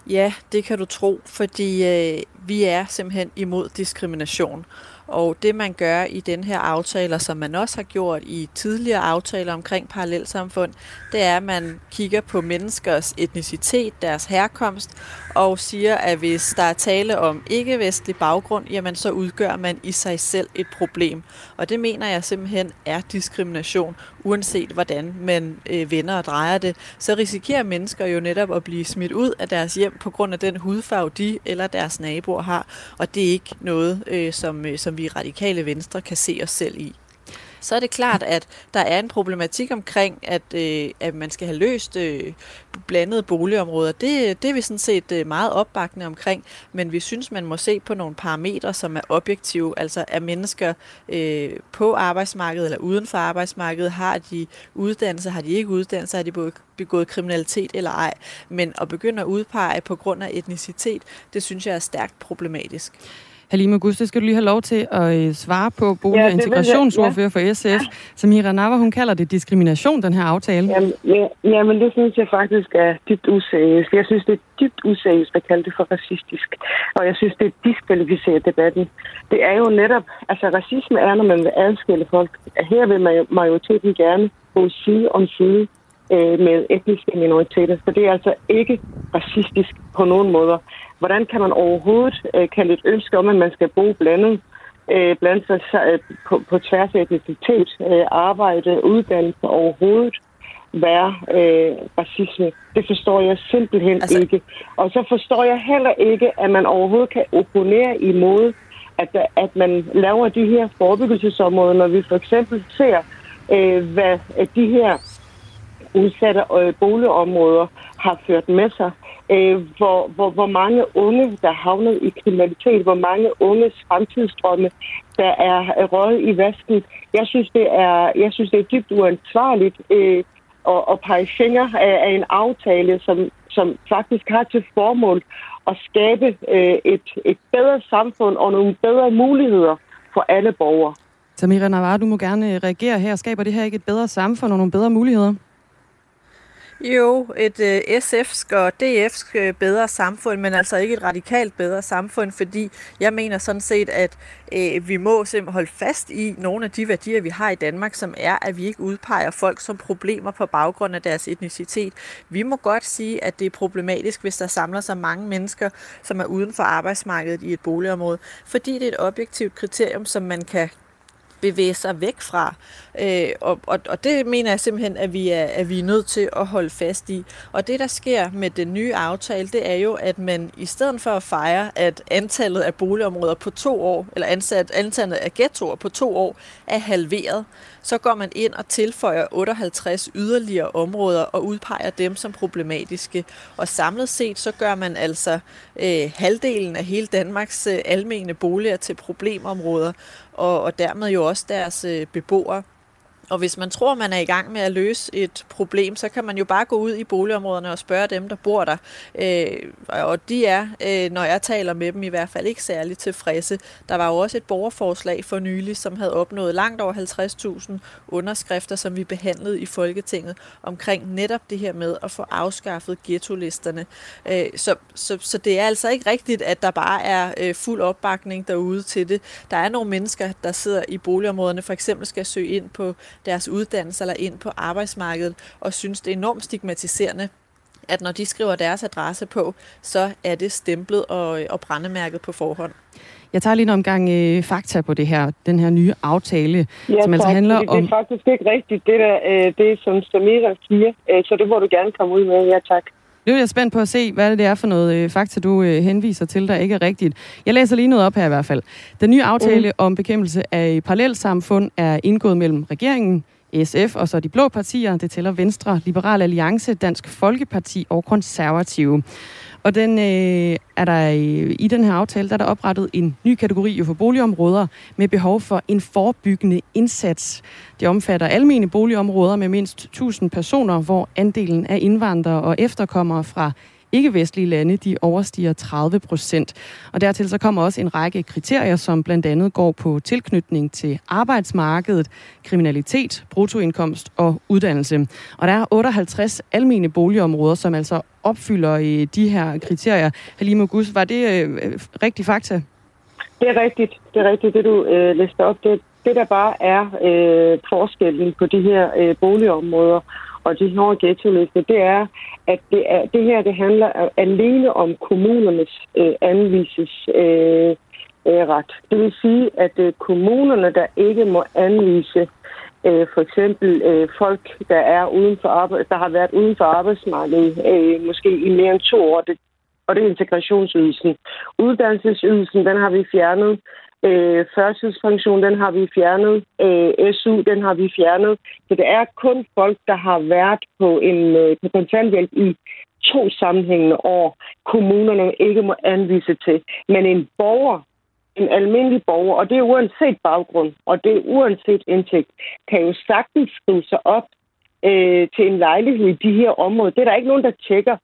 Ja, det kan du tro, fordi øh, vi er simpelthen imod diskrimination. Og det man gør i den her aftale, som man også har gjort i tidligere aftaler omkring parallelsamfund, det er, at man kigger på menneskers etnicitet, deres herkomst, og siger, at hvis der er tale om ikke-vestlig baggrund, jamen så udgør man i sig selv et problem. Og det mener jeg simpelthen er diskrimination, uanset hvordan man øh, vender og drejer det. Så risikerer mennesker jo netop at blive smidt ud af deres hjem på grund af den hudfarve, de eller deres naboer har. Og det er ikke noget, øh, som, øh, som vi vi radikale venstre kan se os selv i. Så er det klart, at der er en problematik omkring, at, øh, at man skal have løst øh, blandede boligområder. Det, det er vi sådan set øh, meget opbakende omkring, men vi synes, man må se på nogle parametre, som er objektive. Altså er mennesker øh, på arbejdsmarkedet eller uden for arbejdsmarkedet, har de uddannelse, har de ikke uddannelse, har de begået kriminalitet eller ej. Men at begynde at udpege på grund af etnicitet, det synes jeg er stærkt problematisk. Halime August, det skal du lige have lov til at øh, svare på. Bolig- Ja, og jeg, integrationsordfører for SF. Samira Navar, hun kalder det diskrimination, den her aftale. Jamen, ja, jamen, det synes jeg faktisk er dybt useriøst. Jeg synes, det er dybt useriøst at kalde det for racistisk. Og jeg synes, det diskvalificerer debatten. Det er jo netop, altså racisme er, når man vil adskille folk. Her vil maj- majoriteten gerne gå side om side øh, med etniske minoriteter. Så det er altså ikke racistisk på nogen måder. Hvordan kan man overhovedet øh, kalde et ønske om, at man skal bo blandet, øh, blandt sig øh, på, på tværs af etnicitet, øh, arbejde, uddannelse overhovedet være øh, racisme. Det forstår jeg simpelthen altså... ikke. Og så forstår jeg heller ikke, at man overhovedet kan opponere imod, at, at man laver de her forebyggelsesområder, når vi for eksempel ser, øh, hvad de her udsatte øh, boligområder har ført med sig. Øh, hvor, hvor, hvor mange unge, der havnet i kriminalitet, hvor mange unges fremtidsdrømme, der er røget i vasken. Jeg synes, det er, jeg synes, det er dybt uansvarligt øh, at, at pege fingre af, af en aftale, som, som faktisk har til formål at skabe øh, et, et bedre samfund og nogle bedre muligheder for alle borgere. Samira Navar, du må gerne øh, reagere her. Skaber det her ikke et bedre samfund og nogle bedre muligheder? Jo, et øh, SF's og DF's øh, bedre samfund, men altså ikke et radikalt bedre samfund, fordi jeg mener sådan set, at øh, vi må simpelthen holde fast i nogle af de værdier, vi har i Danmark, som er, at vi ikke udpeger folk som problemer på baggrund af deres etnicitet. Vi må godt sige, at det er problematisk, hvis der samler sig mange mennesker, som er uden for arbejdsmarkedet i et boligområde, fordi det er et objektivt kriterium, som man kan bevæge sig væk fra. Øh, og, og, og det mener jeg simpelthen, at vi, er, at vi er nødt til at holde fast i. Og det, der sker med den nye aftale, det er jo, at man i stedet for at fejre, at antallet af boligområder på to år, eller ansat, antallet af ghettoer på to år, er halveret, så går man ind og tilføjer 58 yderligere områder og udpeger dem som problematiske. Og samlet set, så gør man altså øh, halvdelen af hele Danmarks øh, almene boliger til problemområder, og, og dermed jo også deres øh, beboere. Og hvis man tror, man er i gang med at løse et problem, så kan man jo bare gå ud i boligområderne og spørge dem, der bor der. Øh, og de er, øh, når jeg taler med dem, i hvert fald ikke særlig tilfredse. Der var jo også et borgerforslag for nylig, som havde opnået langt over 50.000 underskrifter, som vi behandlede i Folketinget, omkring netop det her med at få afskaffet ghetto-listerne. Øh, så, så, så det er altså ikke rigtigt, at der bare er øh, fuld opbakning derude til det. Der er nogle mennesker, der sidder i boligområderne, for eksempel skal søge ind på deres uddannelse eller ind på arbejdsmarkedet, og synes, det er enormt stigmatiserende, at når de skriver deres adresse på, så er det stemplet og, og brændemærket på forhånd. Jeg tager lige en omgang øh, fakta på det her, den her nye aftale, ja, som altså tak, handler det, om... Det er faktisk ikke rigtigt, det, der, øh, det som Samira siger, øh, så det må du gerne komme ud med. Ja, tak. Nu er jeg spændt på at se, hvad det er for noget øh, fakta, du øh, henviser til, der ikke er rigtigt. Jeg læser lige noget op her i hvert fald. Den nye aftale mm. om bekæmpelse af parallelsamfund er indgået mellem regeringen, SF og så de blå partier. Det tæller Venstre, Liberal Alliance, Dansk Folkeparti og Konservative. Og den øh, er der i, i den her aftale, der er der oprettet en ny kategori for boligområder med behov for en forebyggende indsats. Det omfatter almene boligområder med mindst 1000 personer, hvor andelen af indvandrere og efterkommere fra ikke-vestlige lande, de overstiger 30 procent. Og dertil så kommer også en række kriterier, som blandt andet går på tilknytning til arbejdsmarkedet, kriminalitet, bruttoindkomst og uddannelse. Og der er 58 almene boligområder, som altså opfylder øh, de her kriterier. Halima Gus, var det øh, rigtig fakta? Det er rigtigt. Det er rigtigt, det du øh, læste op. Det, det der bare er øh, forskellen på de her øh, boligområder og de hårde ghetto-lister, det er, at det, er, det her det handler alene om kommunernes øh, anvises øh, øh, ret. Det vil sige, at øh, kommunerne, der ikke må anvise øh, for eksempel øh, folk, der er uden for arbejde, der har været uden for arbejdsmarkedet øh, måske i mere end to år, det, og det er integrationsydelsen. Uddannelsesydelsen, den har vi fjernet. Øh, førtidspension, den har vi fjernet. Øh, SU, den har vi fjernet. Så det er kun folk, der har været på en øh, på kontanthjælp i to sammenhængende år, kommunerne ikke må anvise til. Men en borger, en almindelig borger, og det er uanset baggrund, og det er uanset indtægt, kan jo sagtens skrive sig op øh, til en lejlighed i de her områder. Det er der ikke nogen, der tjekker.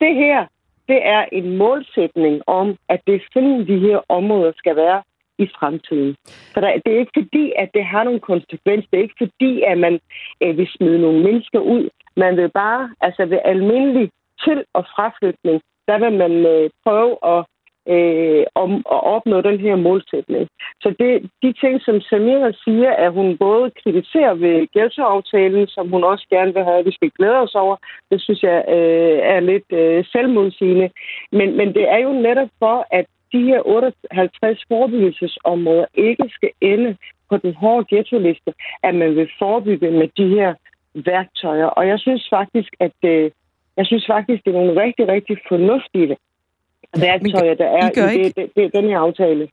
Det her, det er en målsætning om, at det er sådan, de her områder skal være i fremtiden. Så der, det er ikke fordi, at det har nogle konsekvenser. Det er ikke fordi, at man øh, vil smide nogle mennesker ud. Man vil bare, altså ved almindelig til- og fraflytning, der vil man øh, prøve at øh, om at opnå den her målsætning. Så det, de ting, som Samira siger, at hun både kritiserer ved gældsaftalen, som hun også gerne vil have, at vi skal glæde os over, det synes jeg øh, er lidt øh, selvmodsigende. Men, men det er jo netop for, at de her 58 forebyggelsesområder ikke skal ende på den hårde ghetto-liste, at man vil forebygge med de her værktøjer. Og jeg synes faktisk, at øh, jeg synes faktisk, det er nogle rigtig, rigtig fornuftige værktøjer, der er i det, det, det, den her aftale.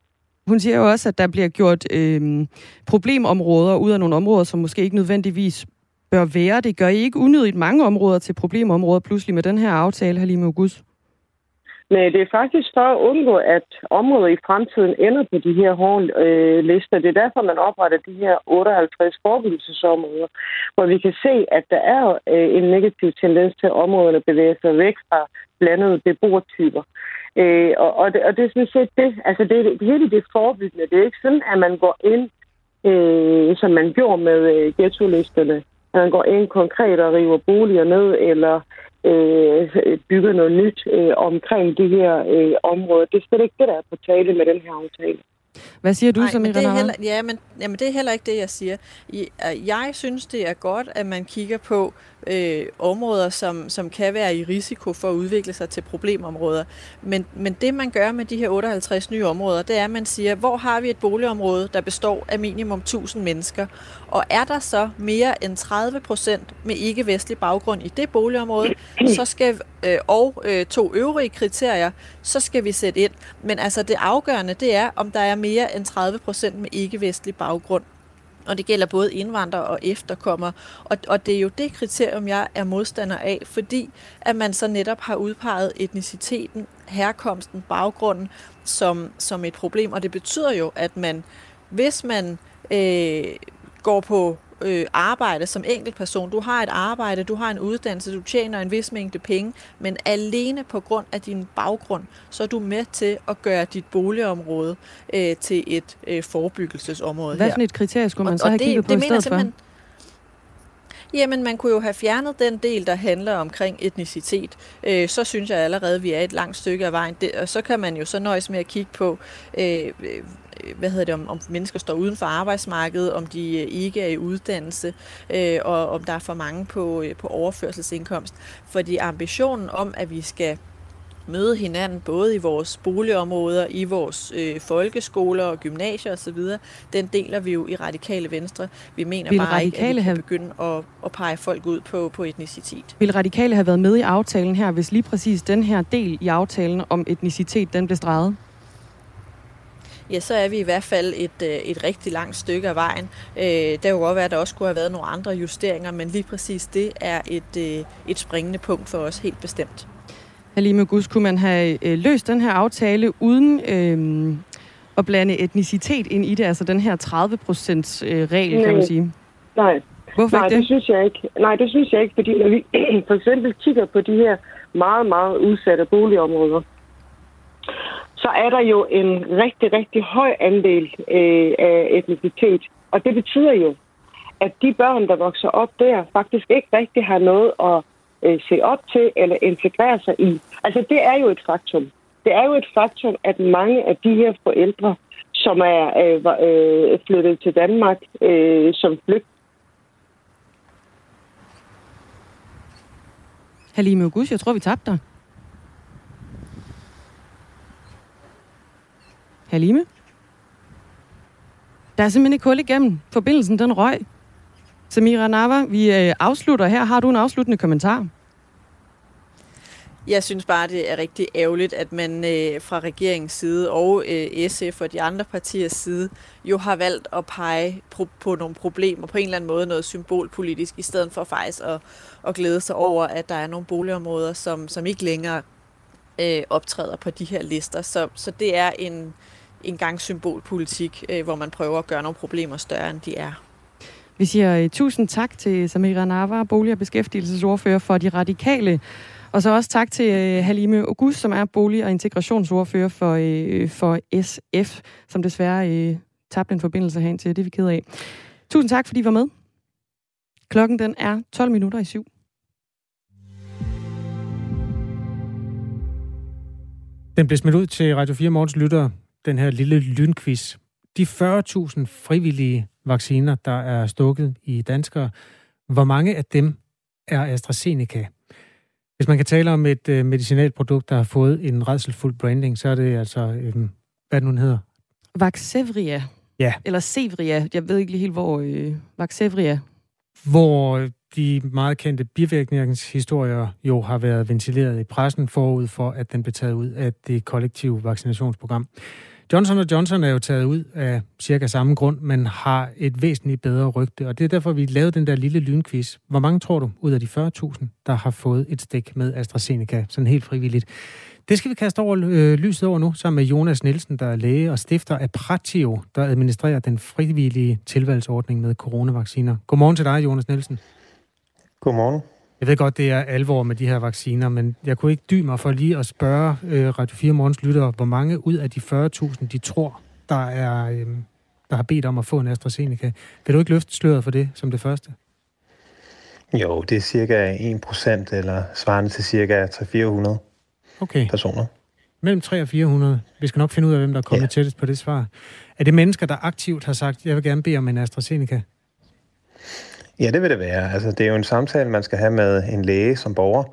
Hun siger jo også, at der bliver gjort øh, problemområder ud af nogle områder, som måske ikke nødvendigvis bør være. Det gør I ikke unødigt mange områder til problemområder pludselig med den her aftale, Halime August? Nej, det er faktisk for at undgå, at området i fremtiden ender på de her hårde øh, lister. Det er derfor, man opretter de her 58 forebyggelsesområder, hvor vi kan se, at der er øh, en negativ tendens til, at områderne bevæger sig væk fra blandede beboertyper. Øh, og, og, det, og det er sådan set det. Altså, det, det hele det forebyggende. Det er ikke sådan, at man går ind øh, som man gjorde med øh, ghetto-listerne. At man går ind konkret og river boliger ned, eller øh, bygger noget nyt øh, omkring de her øh, områder. Det er slet ikke det, der er på tale med den her aftale. Hvad siger du, men det er heller, ja, men, jamen, det er heller ikke det, jeg siger. Jeg synes, det er godt, at man kigger på øh, områder, som, som kan være i risiko for at udvikle sig til problemområder. Men, men det, man gør med de her 58 nye områder, det er, at man siger, hvor har vi et boligområde, der består af minimum 1000 mennesker, og er der så mere end 30 procent med ikke-vestlig baggrund i det boligområde, så skal, øh, og øh, to øvrige kriterier, så skal vi sætte ind. Men altså det afgørende, det er, om der er mere end 30 procent med ikke-vestlig baggrund. Og det gælder både indvandrere og efterkommere. Og, og det er jo det kriterium, jeg er modstander af, fordi at man så netop har udpeget etniciteten, herkomsten, baggrunden som, som et problem. Og det betyder jo, at man, hvis man øh, går på øh, arbejde som enkeltperson, du har et arbejde, du har en uddannelse, du tjener en vis mængde penge, men alene på grund af din baggrund, så er du med til at gøre dit boligområde øh, til et øh, forebyggelsesområde Hvad for et kriterie skulle man Og- så og have det- kigget på det i stedet for? Jamen, man kunne jo have fjernet den del, der handler omkring etnicitet. Øh, så synes jeg allerede, at vi er et langt stykke af vejen. Det, og så kan man jo så nøjes med at kigge på, øh, øh, hvad hedder det, om, om mennesker står uden for arbejdsmarkedet, om de øh, ikke er i uddannelse, øh, og om der er for mange på, øh, på overførselsindkomst. Fordi ambitionen om, at vi skal møde hinanden både i vores boligområder, i vores øh, folkeskoler og gymnasier osv., den deler vi jo i Radikale Venstre. Vi mener Vil bare ikke, at Radikale vi have- begynde at, at pege folk ud på, på etnicitet. Vil radikale have været med i aftalen her, hvis lige præcis den her del i aftalen om etnicitet, den blev streget? Ja, så er vi i hvert fald et, øh, et rigtig langt stykke af vejen. Øh, der kunne godt være, at der også kunne have været nogle andre justeringer, men lige præcis det er et, øh, et springende punkt for os helt bestemt. Halime Gus, kunne man have øh, løst den her aftale uden øh, at blande etnicitet ind i det, altså den her 30% øh, regel, kan man sige? Nej. Hvorfor Nej, ikke det det? synes jeg ikke. Nej, det synes jeg ikke, fordi når vi for eksempel kigger på de her meget, meget udsatte boligområder, så er der jo en rigtig, rigtig høj andel øh, af etnicitet. Og det betyder jo, at de børn, der vokser op der, faktisk ikke rigtig har noget at øh, se op til eller integrere sig i. Altså, det er jo et faktum. Det er jo et faktum, at mange af de her forældre, som er øh, øh, flyttet til Danmark øh, som flygt, Halime August, jeg tror, vi tabte dig. Halime? Der er simpelthen ikke hul igennem. Forbindelsen, den røg. Samira Nava, vi øh, afslutter her. Har du en afsluttende kommentar? Jeg synes bare, det er rigtig ærgerligt, at man øh, fra regeringens side og øh, SF og de andre partiers side jo har valgt at pege på, på nogle problemer, på en eller anden måde noget symbolpolitisk, i stedet for faktisk at, at glæde sig over, at der er nogle boligområder, som, som ikke længere øh, optræder på de her lister. Så, så det er en, en gang symbolpolitik, øh, hvor man prøver at gøre nogle problemer større, end de er. Vi siger uh, tusind tak til Samira Nava, bolig- og beskæftigelsesordfører for De Radikale. Og så også tak til uh, Halime August, som er bolig- og integrationsordfører for, for SF, som desværre tabte en forbindelse herind til. Det er vi ked af. Tusind tak, fordi I var med. Klokken den er 12 minutter i syv. Den blev smidt ud til Radio 4 Morgens lyttere, den her lille lynquiz. De 40.000 frivillige vacciner, der er stukket i danskere, hvor mange af dem er AstraZeneca? Hvis man kan tale om et øh, medicinalprodukt, der har fået en redselfuld branding, så er det altså, øh, hvad den nu hedder. Vaxzevria. Ja. Eller Sevria. Jeg ved ikke lige helt, hvor øh, Vaxzevria. Hvor de meget kendte bivirkningshistorier jo har været ventileret i pressen forud for, at den blev taget ud af det kollektive vaccinationsprogram. Johnson Johnson er jo taget ud af cirka samme grund, men har et væsentligt bedre rygte, og det er derfor, vi lavede den der lille lynquiz. Hvor mange tror du ud af de 40.000, der har fået et stik med AstraZeneca, sådan helt frivilligt? Det skal vi kaste over øh, lyset over nu, sammen med Jonas Nielsen, der er læge og stifter af Pratio, der administrerer den frivillige tilvalgsordning med coronavacciner. Godmorgen til dig, Jonas Nielsen. Godmorgen. Jeg ved godt, det er alvor med de her vacciner, men jeg kunne ikke dy mig for lige at spørge øh, Radio 4 Morgens lyttere, hvor mange ud af de 40.000, de tror, der er, øh, der har bedt om at få en AstraZeneca. Vil du ikke løfte sløret for det som det første? Jo, det er cirka 1% eller svarende til cirka 300-400 okay. personer. Mellem 3 og 400. Vi skal nok finde ud af, hvem der er kommet ja. tættest på det svar. Er det mennesker, der aktivt har sagt, jeg vil gerne bede om en AstraZeneca? Ja, det vil det være. Altså, det er jo en samtale, man skal have med en læge som borger,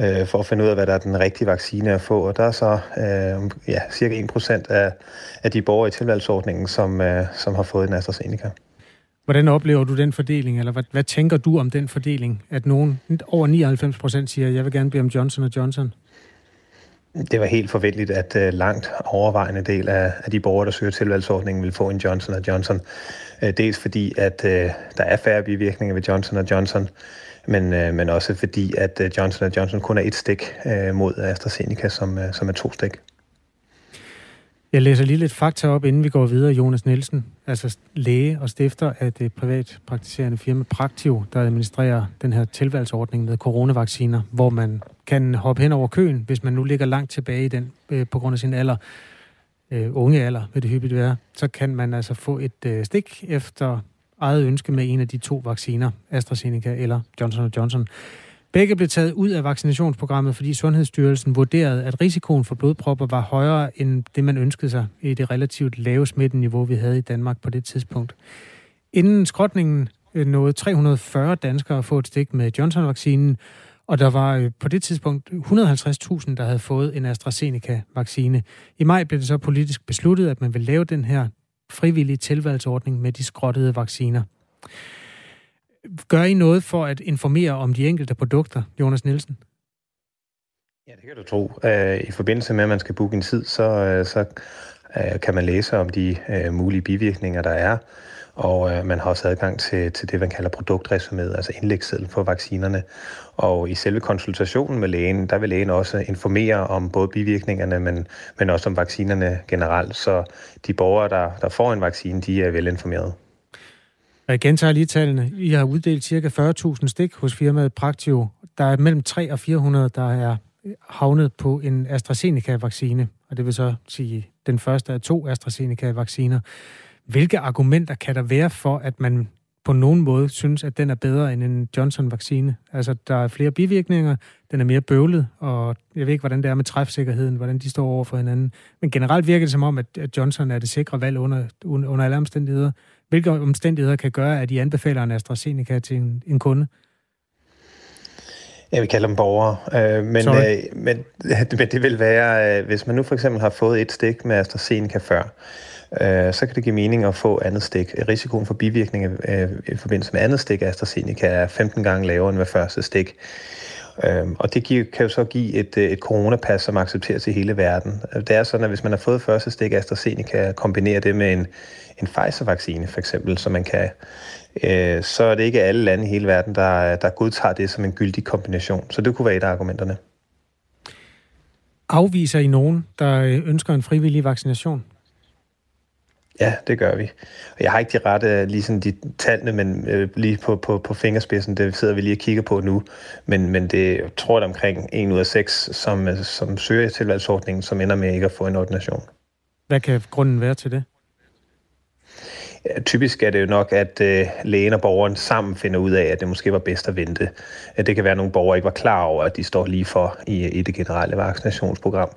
øh, for at finde ud af, hvad der er den rigtige vaccine at få. Og der er så øh, ja, cirka 1% af, af de borgere i tilvalgsordningen, som, øh, som har fået en AstraZeneca. Hvordan oplever du den fordeling, eller hvad, hvad tænker du om den fordeling, at nogen over 99% siger, jeg vil gerne blive om Johnson Johnson? Det var helt forventeligt, at øh, langt overvejende del af, af de borgere, der søger tilvalgsordningen, vil få en Johnson Johnson. Øh, dels fordi, at øh, der er færre bivirkninger ved Johnson Johnson, men, men også fordi, at Johnson Johnson kun er et stik uh, mod AstraZeneca, som, som er to stik. Jeg læser lige lidt fakta op, inden vi går videre. Jonas Nielsen, altså læge og stifter af det privat praktiserende firma Praktiv, der administrerer den her tilvalgsordning med coronavacciner, hvor man kan hoppe hen over køen, hvis man nu ligger langt tilbage i den øh, på grund af sin alder, øh, unge alder vil det hyppigt være, så kan man altså få et øh, stik efter eget ønske med en af de to vacciner, AstraZeneca eller Johnson Johnson. Begge blev taget ud af vaccinationsprogrammet, fordi Sundhedsstyrelsen vurderede, at risikoen for blodpropper var højere end det, man ønskede sig i det relativt lave smitteniveau, vi havde i Danmark på det tidspunkt. Inden skrotningen øh, nåede 340 danskere at få et stik med Johnson-vaccinen, og der var øh, på det tidspunkt 150.000, der havde fået en AstraZeneca-vaccine. I maj blev det så politisk besluttet, at man ville lave den her frivillige tilvalgsordning med de skrottede vacciner. Gør I noget for at informere om de enkelte produkter, Jonas Nielsen? Ja, det kan du tro. Øh, I forbindelse med, at man skal booke en tid, så, øh, så kan man læse om de mulige bivirkninger, der er. Og øh, man har også adgang til, til det, man kalder produktresumé, altså indlægssedlen for vaccinerne. Og i selve konsultationen med lægen, der vil lægen også informere om både bivirkningerne, men, men også om vaccinerne generelt. Så de borgere, der, der får en vaccine, de er velinformerede. Jeg gentager lige tallene. I har uddelt ca. 40.000 stik hos firmaet Praktio. Der er mellem 3 og 400, der er havnet på en AstraZeneca-vaccine, og det vil så sige den første af to AstraZeneca-vacciner. Hvilke argumenter kan der være for, at man på nogen måde synes, at den er bedre end en Johnson-vaccine? Altså, der er flere bivirkninger, den er mere bøvlet, og jeg ved ikke, hvordan det er med træfsikkerheden, hvordan de står over for hinanden. Men generelt virker det som om, at Johnson er det sikre valg under, under alle omstændigheder. Hvilke omstændigheder kan gøre, at I anbefaler en AstraZeneca til en, en kunde? Jeg vil kalde dem borgere, øh, men, øh, men, men det vil være, øh, hvis man nu for eksempel har fået et stik med AstraZeneca før, øh, så kan det give mening at få andet stik. Risikoen for bivirkninger øh, i forbindelse med andet stik af AstraZeneca er 15 gange lavere end ved første stik. Øhm, og det giver, kan jo så give et, øh, et coronapas, som accepteres i hele verden. Det er sådan, at hvis man har fået første stik AstraZeneca, kombinere det med en, en Pfizer-vaccine for eksempel, så man kan, øh, så er det ikke alle lande i hele verden, der, der godtager det som en gyldig kombination. Så det kunne være et af argumenterne. Afviser I nogen, der øh, ønsker en frivillig vaccination? Ja, det gør vi. Jeg har ikke de rette øh, lige sådan de tallene, men øh, lige på, på, på fingerspidsen, det sidder vi lige og kigger på nu. Men, men det jeg tror jeg omkring 1 ud af 6, som, øh, som søger tilvalgsordningen, som ender med ikke at få en ordination. Hvad kan grunden være til det? Typisk er det jo nok, at øh, lægen og borgeren sammen finder ud af, at det måske var bedst at vente. Det kan være, at nogle borgere ikke var klar over, at de står lige for i, i det generelle vaccinationsprogram.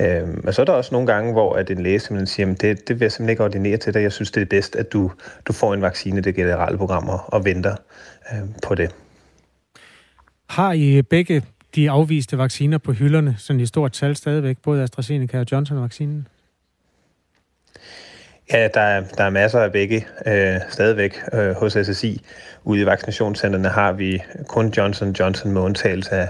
Øh, men så er der også nogle gange, hvor at en læge simpelthen siger, at det, det vil jeg simpelthen ikke ordinere til dig. Jeg synes, det er bedst, at du, du får en vaccine i det generelle program og, og venter øh, på det. Har I begge de afviste vacciner på hylderne, sådan i stort tal stadigvæk, både AstraZeneca og Johnson-vaccinen? Ja, der er, der er masser af begge øh, stadigvæk øh, hos SSI. Ude i vaccinationscenterne har vi kun Johnson Johnson med undtagelse af,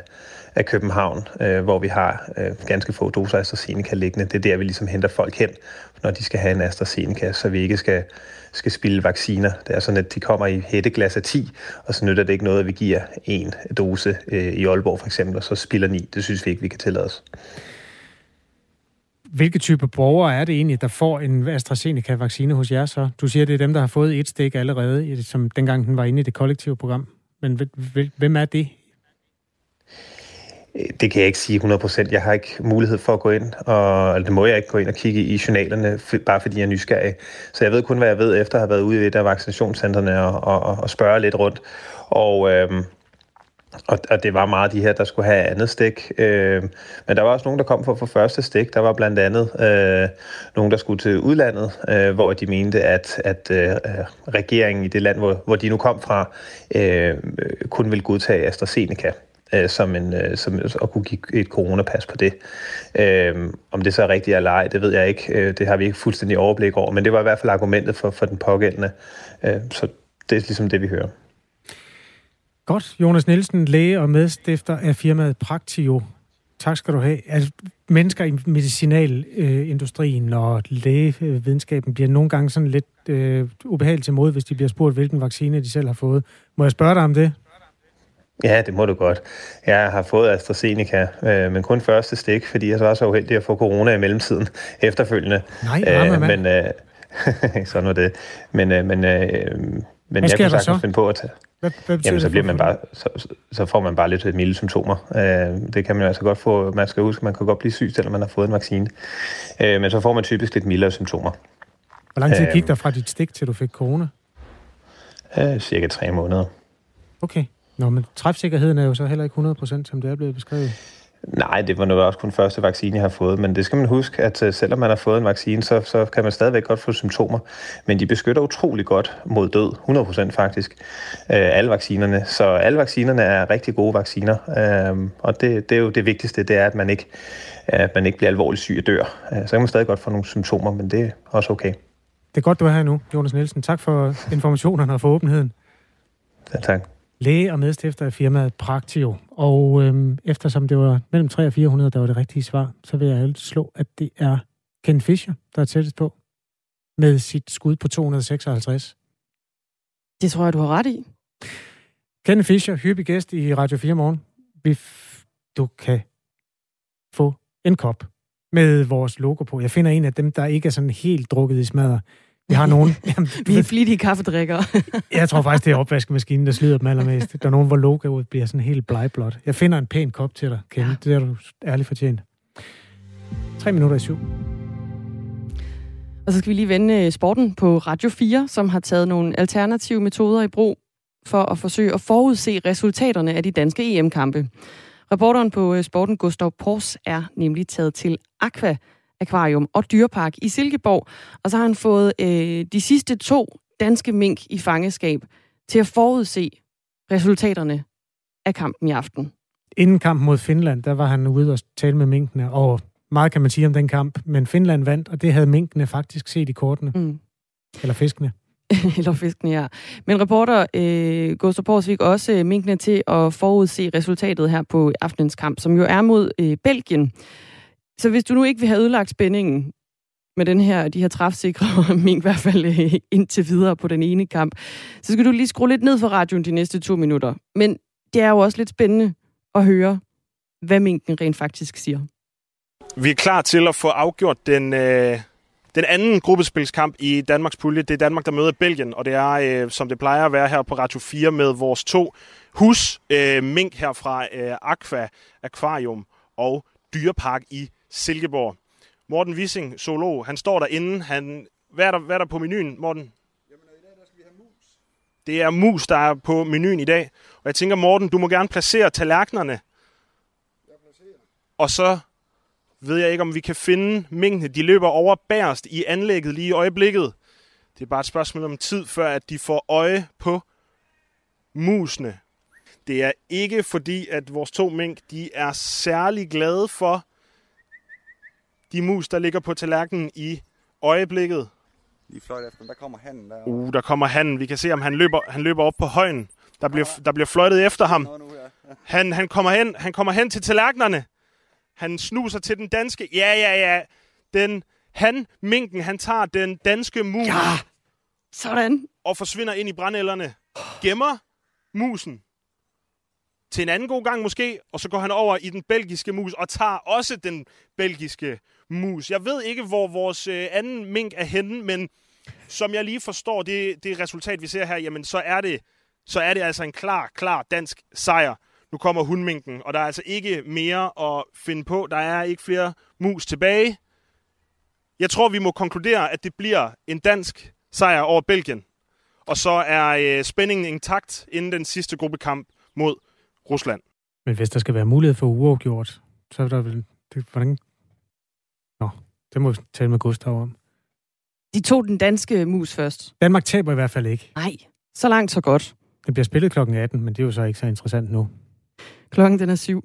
af København, øh, hvor vi har øh, ganske få doser AstraZeneca liggende. Det er der, vi ligesom henter folk hen, når de skal have en AstraZeneca, så vi ikke skal, skal spille vacciner. Det er sådan, at de kommer i hætteglas af 10, og så nytter det ikke noget, at vi giver en dose øh, i Aalborg for eksempel, og så spiller 9. Det synes vi ikke, vi kan tillade os. Hvilke type borgere er det egentlig, der får en AstraZeneca-vaccine hos jer så? Du siger, det er dem, der har fået et stik allerede, som dengang den var inde i det kollektive program. Men hvem er det? det kan jeg ikke sige 100%. Jeg har ikke mulighed for at gå ind, og altså, det må jeg ikke gå ind og kigge i journalerne, bare fordi jeg er nysgerrig. Så jeg ved kun, hvad jeg ved efter at have været ude i et af vaccinationscentrene og, og, og spørge lidt rundt. Og, øhm, og, og det var meget de her, der skulle have andet stik. Øh, men der var også nogen, der kom for, for første stik. Der var blandt andet øh, nogen, der skulle til udlandet, øh, hvor de mente, at, at øh, øh, regeringen i det land, hvor, hvor de nu kom fra, øh, kun ville godtage AstraZeneca øh, som en, øh, som, at kunne give et coronapas på det. Øh, om det så er rigtigt eller ej, det ved jeg ikke. Øh, det har vi ikke fuldstændig overblik over, men det var i hvert fald argumentet for, for den pågældende. Øh, så det er ligesom det, vi hører. Godt. Jonas Nielsen, læge og medstifter af firmaet Praktio. Tak skal du have. Altså, mennesker i medicinalindustrien og lægevidenskaben bliver nogle gange sådan lidt øh, ubehageligt til mod, hvis de bliver spurgt, hvilken vaccine de selv har fået. Må jeg spørge dig om det? Ja, det må du godt. Jeg har fået AstraZeneca, øh, men kun første stik, fordi jeg så var så uheldig at få corona i mellemtiden efterfølgende. Nej, øh, men øh, sådan var det. Men, øh, men, øh, men jeg kan sagtens finde på at tage... Hvad, hvad Jamen, så, bliver man bare, så, så får man bare lidt milde symptomer. Øh, det kan man altså godt få. Man skal huske, man kan godt blive syg, selvom man har fået en vaccine. Øh, men så får man typisk lidt mildere symptomer. Hvor lang tid gik der fra dit stik, til du fik corona? Øh, cirka tre måneder. Okay. Nå, men træfsikkerheden er jo så heller ikke 100%, som det er blevet beskrevet. Nej, det var nu også kun første vaccine, jeg har fået, men det skal man huske, at uh, selvom man har fået en vaccine, så, så kan man stadigvæk godt få symptomer, men de beskytter utrolig godt mod død, 100% faktisk, uh, alle vaccinerne. Så alle vaccinerne er rigtig gode vacciner, uh, og det, det er jo det vigtigste, det er, at man ikke, at man ikke bliver alvorligt syg og dør. Uh, så kan man stadig godt få nogle symptomer, men det er også okay. Det er godt, du er her nu, Jonas Nielsen. Tak for informationerne og for åbenheden. Ja, tak læge og medstifter af firmaet Praktio. Og øhm, eftersom det var mellem 3 og 400, der var det rigtige svar, så vil jeg altid slå, at det er Ken Fischer, der er tættest på, med sit skud på 256. Det tror jeg, du har ret i. Ken Fischer, hyppig gæst i Radio 4 morgen. Du kan få en kop med vores logo på. Jeg finder en af dem, der ikke er sådan helt drukket i smadder. Vi har nogen... Jamen, vi er flittige kaffedrikkere. jeg tror faktisk, det er opvaskemaskinen, der slider dem allermest. Der er nogen, hvor logoet bliver sådan helt blegblåt. Jeg finder en pæn kop til dig, Ken. Ja. Det er du ærligt fortjent. Tre minutter i syv. Og så skal vi lige vende øh, sporten på Radio 4, som har taget nogle alternative metoder i brug for at forsøge at forudse resultaterne af de danske EM-kampe. Reporteren på øh, sporten, Gustav Pors, er nemlig taget til Aqua Akvarium og Dyrepark i Silkeborg. Og så har han fået øh, de sidste to danske mink i fangeskab til at forudse resultaterne af kampen i aften. Inden kampen mod Finland, der var han ude og tale med minkene, og meget kan man sige om den kamp, men Finland vandt, og det havde minkene faktisk set i kortene. Mm. Eller fiskene. Eller fiskene, ja. Men reporter øh, Gustav Porsvik også øh, minkene til at forudse resultatet her på aftenens kamp, som jo er mod øh, Belgien. Så hvis du nu ikke vil have ødelagt spændingen med den her, de her træfsikre mink, i hvert fald øh, indtil videre på den ene kamp, så skal du lige skrue lidt ned for radioen de næste to minutter. Men det er jo også lidt spændende at høre, hvad minken rent faktisk siger. Vi er klar til at få afgjort den, øh, den anden gruppespilskamp i Danmarks pulje. Det er Danmark, der møder Belgien, og det er, øh, som det plejer at være her på Radio 4, med vores to hus øh, mink her fra øh, Aqua Aquarium og Dyrepark i Silkeborg. Morten Wissing, zoolog, han står derinde. Han, hvad, er der, hvad er der på menuen, Morten? Jamen, i dag der skal vi have mus. Det er mus, der er på menuen i dag. Og jeg tænker, Morten, du må gerne placere tallerkenerne. Jeg placerer. Og så ved jeg ikke, om vi kan finde mængden. De løber over bærst i anlægget lige i øjeblikket. Det er bare et spørgsmål om tid, før at de får øje på musene. Det er ikke fordi, at vores to mink de er særlig glade for de mus, der ligger på tallerkenen i øjeblikket. Lige fløjt efter, der kommer handen der. Uh, der kommer handen. Vi kan se, om han løber, han løber op på højen. Der bliver, der bliver fløjtet efter ham. Han, han, kommer hen, han kommer hen til tallerkenerne. Han snuser til den danske. Ja, ja, ja. Den, han, minken, han tager den danske mus. Ja, sådan. Og forsvinder ind i brændelderne. Gemmer musen til en anden god gang måske, og så går han over i den belgiske mus og tager også den belgiske mus. Jeg ved ikke, hvor vores øh, anden mink er henne, men som jeg lige forstår det, det resultat, vi ser her, jamen så er det, så er det altså en klar, klar dansk sejr. nu kommer hundminken, og der er altså ikke mere at finde på. Der er ikke flere mus tilbage. Jeg tror, vi må konkludere, at det bliver en dansk sejr over Belgien. Og så er øh, spændingen intakt inden den sidste gruppekamp mod Rusland. Men hvis der skal være mulighed for uafgjort, så er der vel... Det, hvordan? Det må vi tale med Gustav om. De tog den danske mus først. Danmark taber i hvert fald ikke. Nej, så langt så godt. Det bliver spillet klokken 18, men det er jo så ikke så interessant nu. Klokken den er syv.